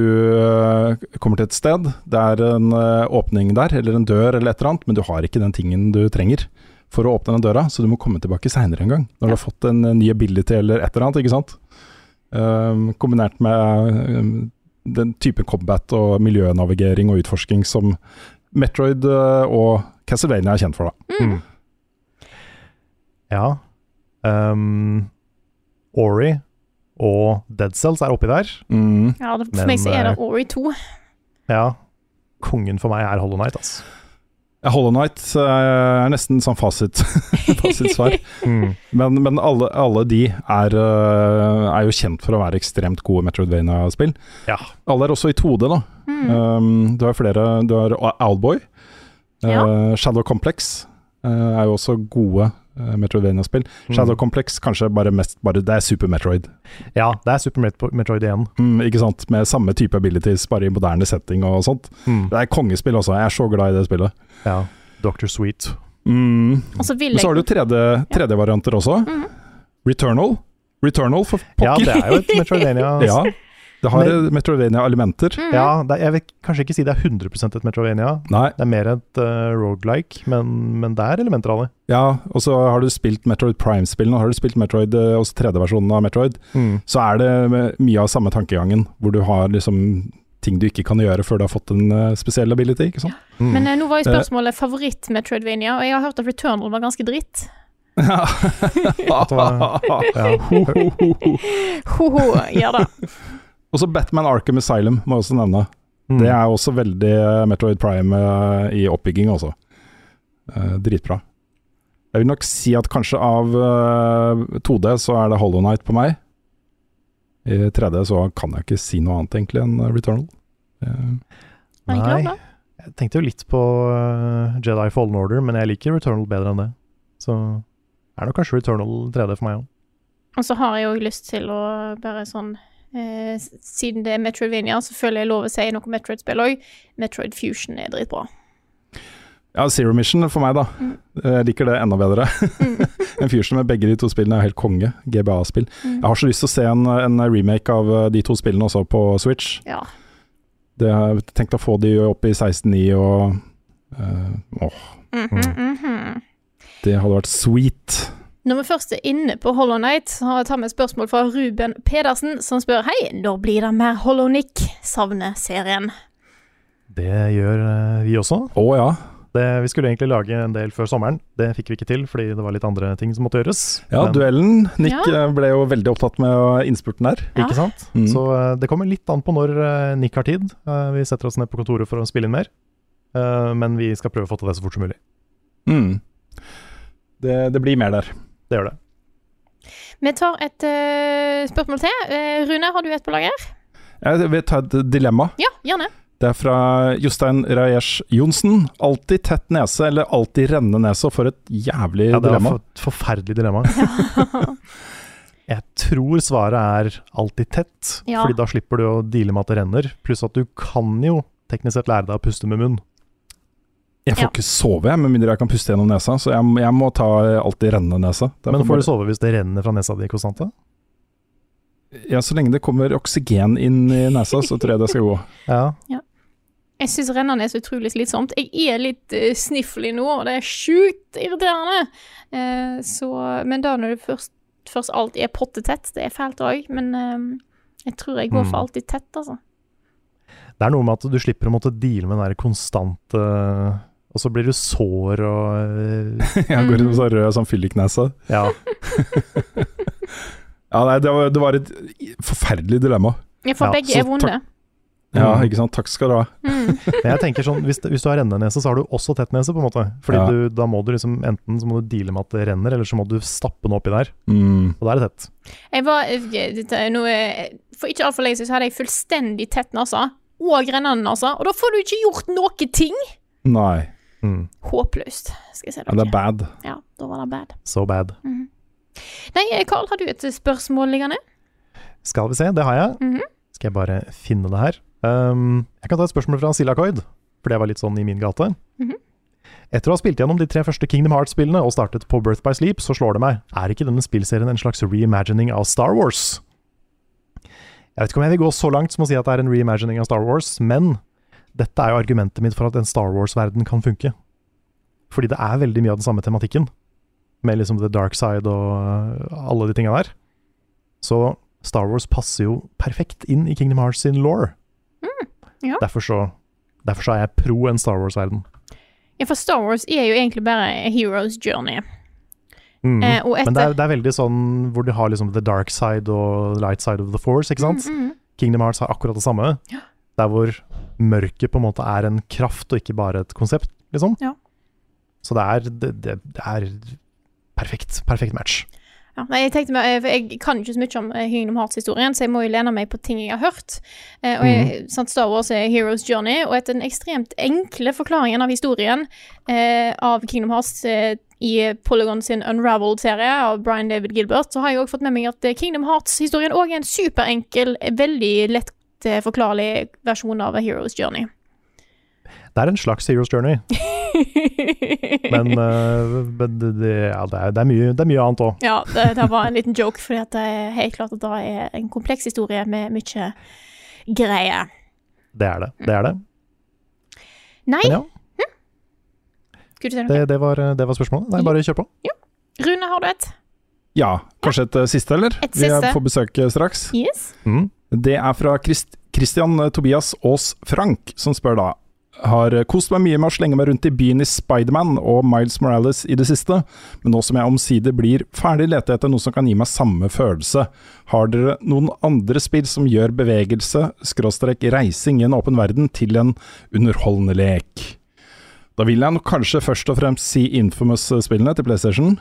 kommer til et sted, det er en øh, åpning der, eller en dør eller et eller annet, men du har ikke den tingen du trenger for å åpne den døra, så du må komme tilbake seinere en gang. Når du har fått en ny ability eller et eller annet, ikke sant. Um, kombinert med um, den type combat og miljønavigering og utforsking som Metroid eh, og Castlevania er kjent for. da. Mm. Ja. Um, Ori og Dead Cells er oppi der. Mm. Ja, det, for meg så er det eh, Ori 2. Ja. Kongen for meg er Hollow Knight, altså. Ja, Hollow Knight eh, er nesten sånn fasit, fasitsvar. Mm. Men, men alle, alle de er, eh, er jo kjent for å være ekstremt gode Metroidvania-spill. Ja. Alle er også i 2D, da. Mm. Um, du har flere Du har Owlboy. Ja. Uh, Shadow Complex uh, er jo også gode Metroidvania-spill. Shadow Mm. Complex kanskje bare mest bare, Det er Super Metroid. Ja, det er Super Metroid igjen. Mm, ikke sant? Med samme type abilities, bare i moderne setting og sånt. Mm. Det er kongespill også. Jeg er så glad i det spillet. Ja. Doctor Sweet. Mm. Og så vil Men så har du jeg 3D 3D-varianter også. Mhm. Returnal. Returnal for Ja, det er jo et Metroidvania. ja, det har Men- Metroidvania-elementer. Mm. Ja, det er, jeg vil kanskje ikke si det er 100% et Metroidvania. Nei, Det er mer et uh, rogelike, men, men det er elementer av det. ja, og så har du spilt Metroid Prime-spillene, har du spilt Metroid, eh, også 3D-versjonen av Metroid, så er det mye av samme tankegangen, hvor du har liksom ting du ikke kan gjøre før du har fått en uh, spesiell ability, ikke sant? Mm. Men uh, nå var jo spørsmålet favoritt-Metroidvania, og jeg har hørt at Returnal var ganske dritt. Ja Ho, ho, Ja. Ho-ho, ja da. Og så Batman Arkham Asylum må jeg også nevne. Mm. Det er også veldig eh, Metroid Prime eh, i oppbygging, også. Eh, dritbra. Jeg vil nok si at kanskje av eh, 2D så er det Hollow Knight på meg. I 3D så kan jeg ikke si noe annet egentlig enn Returnal. Eh, Er jeg tenkte jo litt på uh, Jedi Fallen Order, men jeg liker Returnal bedre enn det. Så er det kanskje Returnal 3D for meg òg. Og så har jeg òg lyst til å bare sånn eh, Siden det er Metroidvania, så føler jeg lov å si noe Metroid-spill òg. Metroid Fusion er dritbra. ja, Zero Mission for meg, da. Mm. Jeg liker det enda bedre. Mm. en Fusion med begge de to spillene er helt konge. GBA-spill. Mm. Jeg har så lyst til å se en, en remake av eh, de to spillene også på Switch. Ja. Det har jeg tenkt å få de opp i 16.9 og uh, Åh, Mhm, -hmm. det hadde vært sweet. Når vi først er inne på Hollow Knight, så har jeg tatt med et spørsmål fra Ruben Pedersen, som spør Hei, når blir det mer Hollow Nick? Savner serien. Det gjør eh, vi også. Å ja. Det, vi skulle egentlig lage en del før sommeren. Det fikk vi ikke til, fordi det var litt andre ting som måtte gjøres. Ja, Men- duellen. Nick Ja. eh, ble jo veldig opptatt med innspurten der. Ja. Ikke sant? Mm. Så eh, det kommer litt an på når Nick har tid. Vi setter oss ned på kontoret for å spille inn mer. Eh, men vi skal prøve å få til det så fort som mulig. Mm. Det, det blir mer der. Det gjør det. Vi tar et uh, spørsmål til. Uh, Rune, har du et på lager? Jeg vil ta et dilemma. Ja, gjerne. Det er fra Jostein Rajesh Johnsen. Alltid tett nese eller alltid rennende nese. For et jævlig Ja, det dilemma. for, et forferdelig dilemma. Jeg tror svaret er alltid tett, Ja. Fordi da slipper du å deale med at det renner. Pluss at du kan jo teknisk sett lære deg å puste med munn. Jeg får Ja. ikke sove jeg, med mindre jeg kan puste gjennom nesa, så jeg, jeg må ta alltid rennende nese. Men for får du sove hvis det renner fra nesa di konstant? da? Ja, så lenge det kommer oksygen inn i nesa, så tror jeg det skal gå. Ja. Jeg syns rennende er så utrolig slitsomt. Jeg er litt uh, sniffly nå, og det er sjukt irriterende. Uh, så, men da når det først, først alt er pottetett, det er fælt òg, men uh, jeg tror jeg går for Mm. alltid tett, altså. Det er noe med at du slipper å måtte deale med den der konstante Og så blir du sår og Ja, Jeg går rundt med sånn rød sånn fylliknese. Ja. Ja, nei, det var, det var et forferdelig dilemma. Ja, for begge så er vonde. Ja, Mm. ikke sant. Takk skal du ha. Mm. Jeg tenker sånn, hvis, hvis du har rennende nese, så har du også tett nese, på en måte. Fordi Ja. du, da må du liksom enten så må du deale med at det renner, eller så må du stappe den oppi der. Mm. Og da er det tett. Jeg var eh, noe, For ikke altfor lenge siden så hadde jeg fullstendig tett nese og rennende nese, og da får du ikke gjort noe ting! Nei. Mm. Håpløst, skal jeg si Ja, det er dere. bad. Ja, da var det bad. So bad. Nei, Carl, har du et spørsmål liggende? Skal vi se, det har jeg. Mhm. Skal jeg bare finne det her. Um, jeg kan ta et spørsmål fra Silacoid, for det var litt sånn i min gate. Mhm. Etter å ha spilt gjennom de tre første Kingdom Hearts-spillene og startet på Birth by Sleep, så slår det meg, er ikke denne spillserien en slags reimagining av Star Wars? Jeg vet ikke om jeg vil gå så langt som å si at det er en reimagining av Star Wars, men dette er jo argumentet mitt for at en Star Wars-verden kan funke. Fordi det er veldig mye av den samme tematikken, med liksom the dark side og uh, alle de tinga der. Så Star Wars passer jo perfekt inn i Kingdom Hearts sin law. Ja. Derfor, så, derfor så er jeg pro en Star Wars-verden. Ja, for Star Wars er jo egentlig bare a hero's journey. Mm. Eh, og Men det er, det er veldig sånn hvor de har liksom the dark side og light side of the force, ikke sant? Mm, mm. Kingdom Hearts har akkurat det samme. Ja. Der hvor mørket på en måte er en kraft og ikke bare et konsept, liksom. Ja. Så det er, det, det, det er perfekt. Perfekt match. Ja, jeg tenkte eh, jeg kan ikke så mye om eh, Kingdom Hearts-historien, så jeg må jo lene meg på ting jeg har hørt. Eh, og jeg, sant, Star Wars er Heroes Journey, og etter den ekstremt enkle forklaringen av historien eh, av Kingdom Hearts eh, i Polygon sin Unraveled-serie av Brian David Gilbert, så har jeg òg fått med meg at eh, Kingdom Hearts-historien òg er en superenkel, eh, veldig lett eh, forklarlig versjon av A Hero's Journey. Det er en slags Hero's Journey, men, uh, men det, ja, det, er, det, er mye, det er mye annet òg. Ja, det, det var en liten joke, fordi det er helt klart at det er en kompleks historie med mye greier. Det er det. Det er det. Nei, Men ja, skulle du si noe? det, det, var, det var spørsmålet. Nei, bare kjør på. Rune, har du et? Ja, kanskje et eh, siste, eller? Et Vi får besøk eh, straks. Yes? Mm. Det er fra Christ Christian eh, Tobias Aas Frank, som spør da har eh, kost meg mye med å slenge meg rundt i byen i Spiderman og Miles Morales i det siste, men nå som jeg omsider blir ferdig, leter jeg etter noe som kan gi meg samme følelse. Har dere noen andre spill som gjør bevegelse, skråstrek reising i en åpen verden, til en underholdende lek? Da vil jeg nok kanskje først og fremst si Infamous-spillene til PlayStation.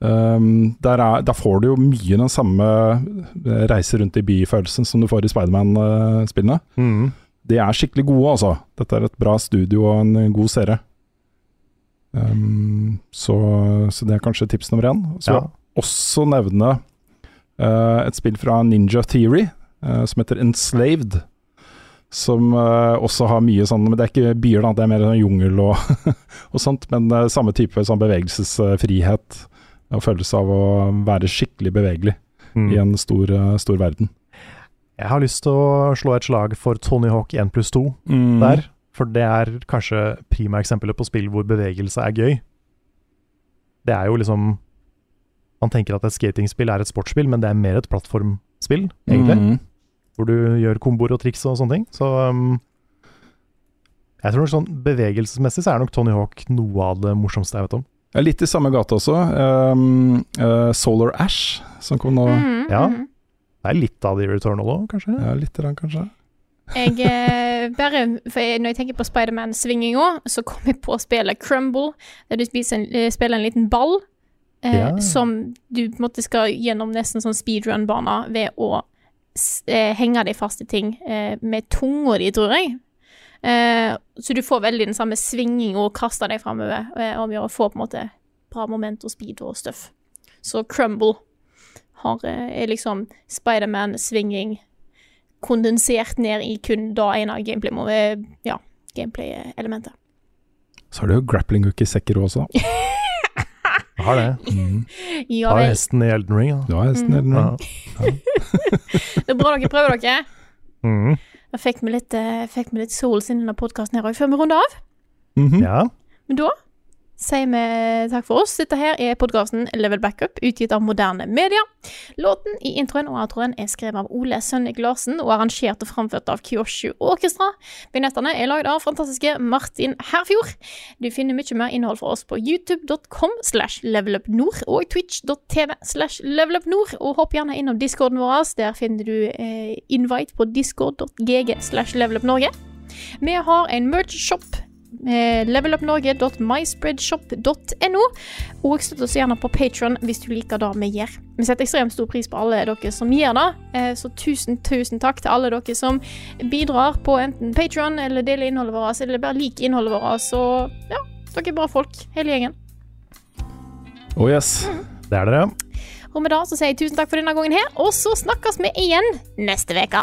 Um, der, er, der får du jo mye den samme eh, reise rundt i by-følelsen som du får i Spiderman-spillene. Mm. De er skikkelig gode, altså. Dette er et bra studio og en eh, god serie. Um, så, så det er kanskje tips nummer én. Så Ja. også nevne uh, et spill fra Ninja Theory uh, som heter Enslaved. Som uh, også har mye sånn Men det er ikke byer, da, det er mer sånn jungel og, og sånt. Men eh, samme type sånn bevegelsesfrihet og følelse av å være skikkelig bevegelig Mm. i en stor, eh, stor verden. Jeg har lyst til å slå et slag for Tony Hawk 1 pluss 2 Mm. der. For det er kanskje prima eksempelet på spill hvor bevegelse er gøy. Det er jo liksom Man tenker at et skatingspill er et sportsspill, men det er mer et plattformspill, egentlig. Mm. Hvor du gjør komboer og triks og sånne ting. Så um, jeg tror nok sånn bevegelsesmessig så er nok Tony Hawk noe av det morsomste jeg vet om. Litt i samme gate også. Um, uh, Solar Ash, som kom nå. Mm, Ja. Mm. Det er litt av The Returnal òg, kanskje? Ja, litt kanskje. Jeg eh, bare for jeg, Når jeg tenker på Spiderman-svinginga, så kom jeg på spillet Crumble, der du en, eh, spiller en liten ball. Eh, Ja. Som du på en måte skal gjennom nesten sånn speedrun-bane ved å s- eh, henge deg fast i ting eh, med tunga di, tror jeg. Eh, så du får veldig den samme svinginga og kaster deg framover, eh, om å få på en måte bra moment og speed og stuff. Så Crumble har, eh, er liksom Spiderman-svinging kondensert ned i kun da en av gameplay-elementet. ja, gameplay-elementet. Så har du jo grappling hook i sekker også. Jeg har det. Mm. Ja Har hesten i Elden Ring. Da. Du har hesten Mm. Ring. Ja. Ja. Det er bra dere prøver dere. Mm. Da fikk vi litt, eh, fikk vi litt souls inn i denne podkasten her òg, før vi runder av. Mhm. ja. Men da sier vi takk for oss. Dette her er podkasten Level Backup, utgitt av Moderne Media. Låten i introen og outroen er skrevet av Ole Sønnik Larsen og arrangert og framført av Kyoshu Orkestra. Vignettene er lagd av fantastiske Martin Herfjord. Du finner mye mer innhold fra oss på youtube.com slash levelupnord og twitch.tv slash levelupnord. Og hopp gjerne innom discorden vår. Der finner du eh, invite på discord.gg slash levelupnorge. Vi har en merch-shop levelupnorge.myspreadshop.no. Og støtt oss gjerne på Patron hvis du liker det vi gjør. Vi setter ekstremt stor pris på alle dere som gjør det, eh, så tusen, tusen takk til alle dere som bidrar på enten Patron eller deler innholdet vårt, eller bare liker innholdet vårt. Så ja, dere er bra folk, hele gjengen. Oh yes. Det er dere. Og med det så sier jeg tusen takk for denne gangen her, og så snakkes vi igjen neste uke.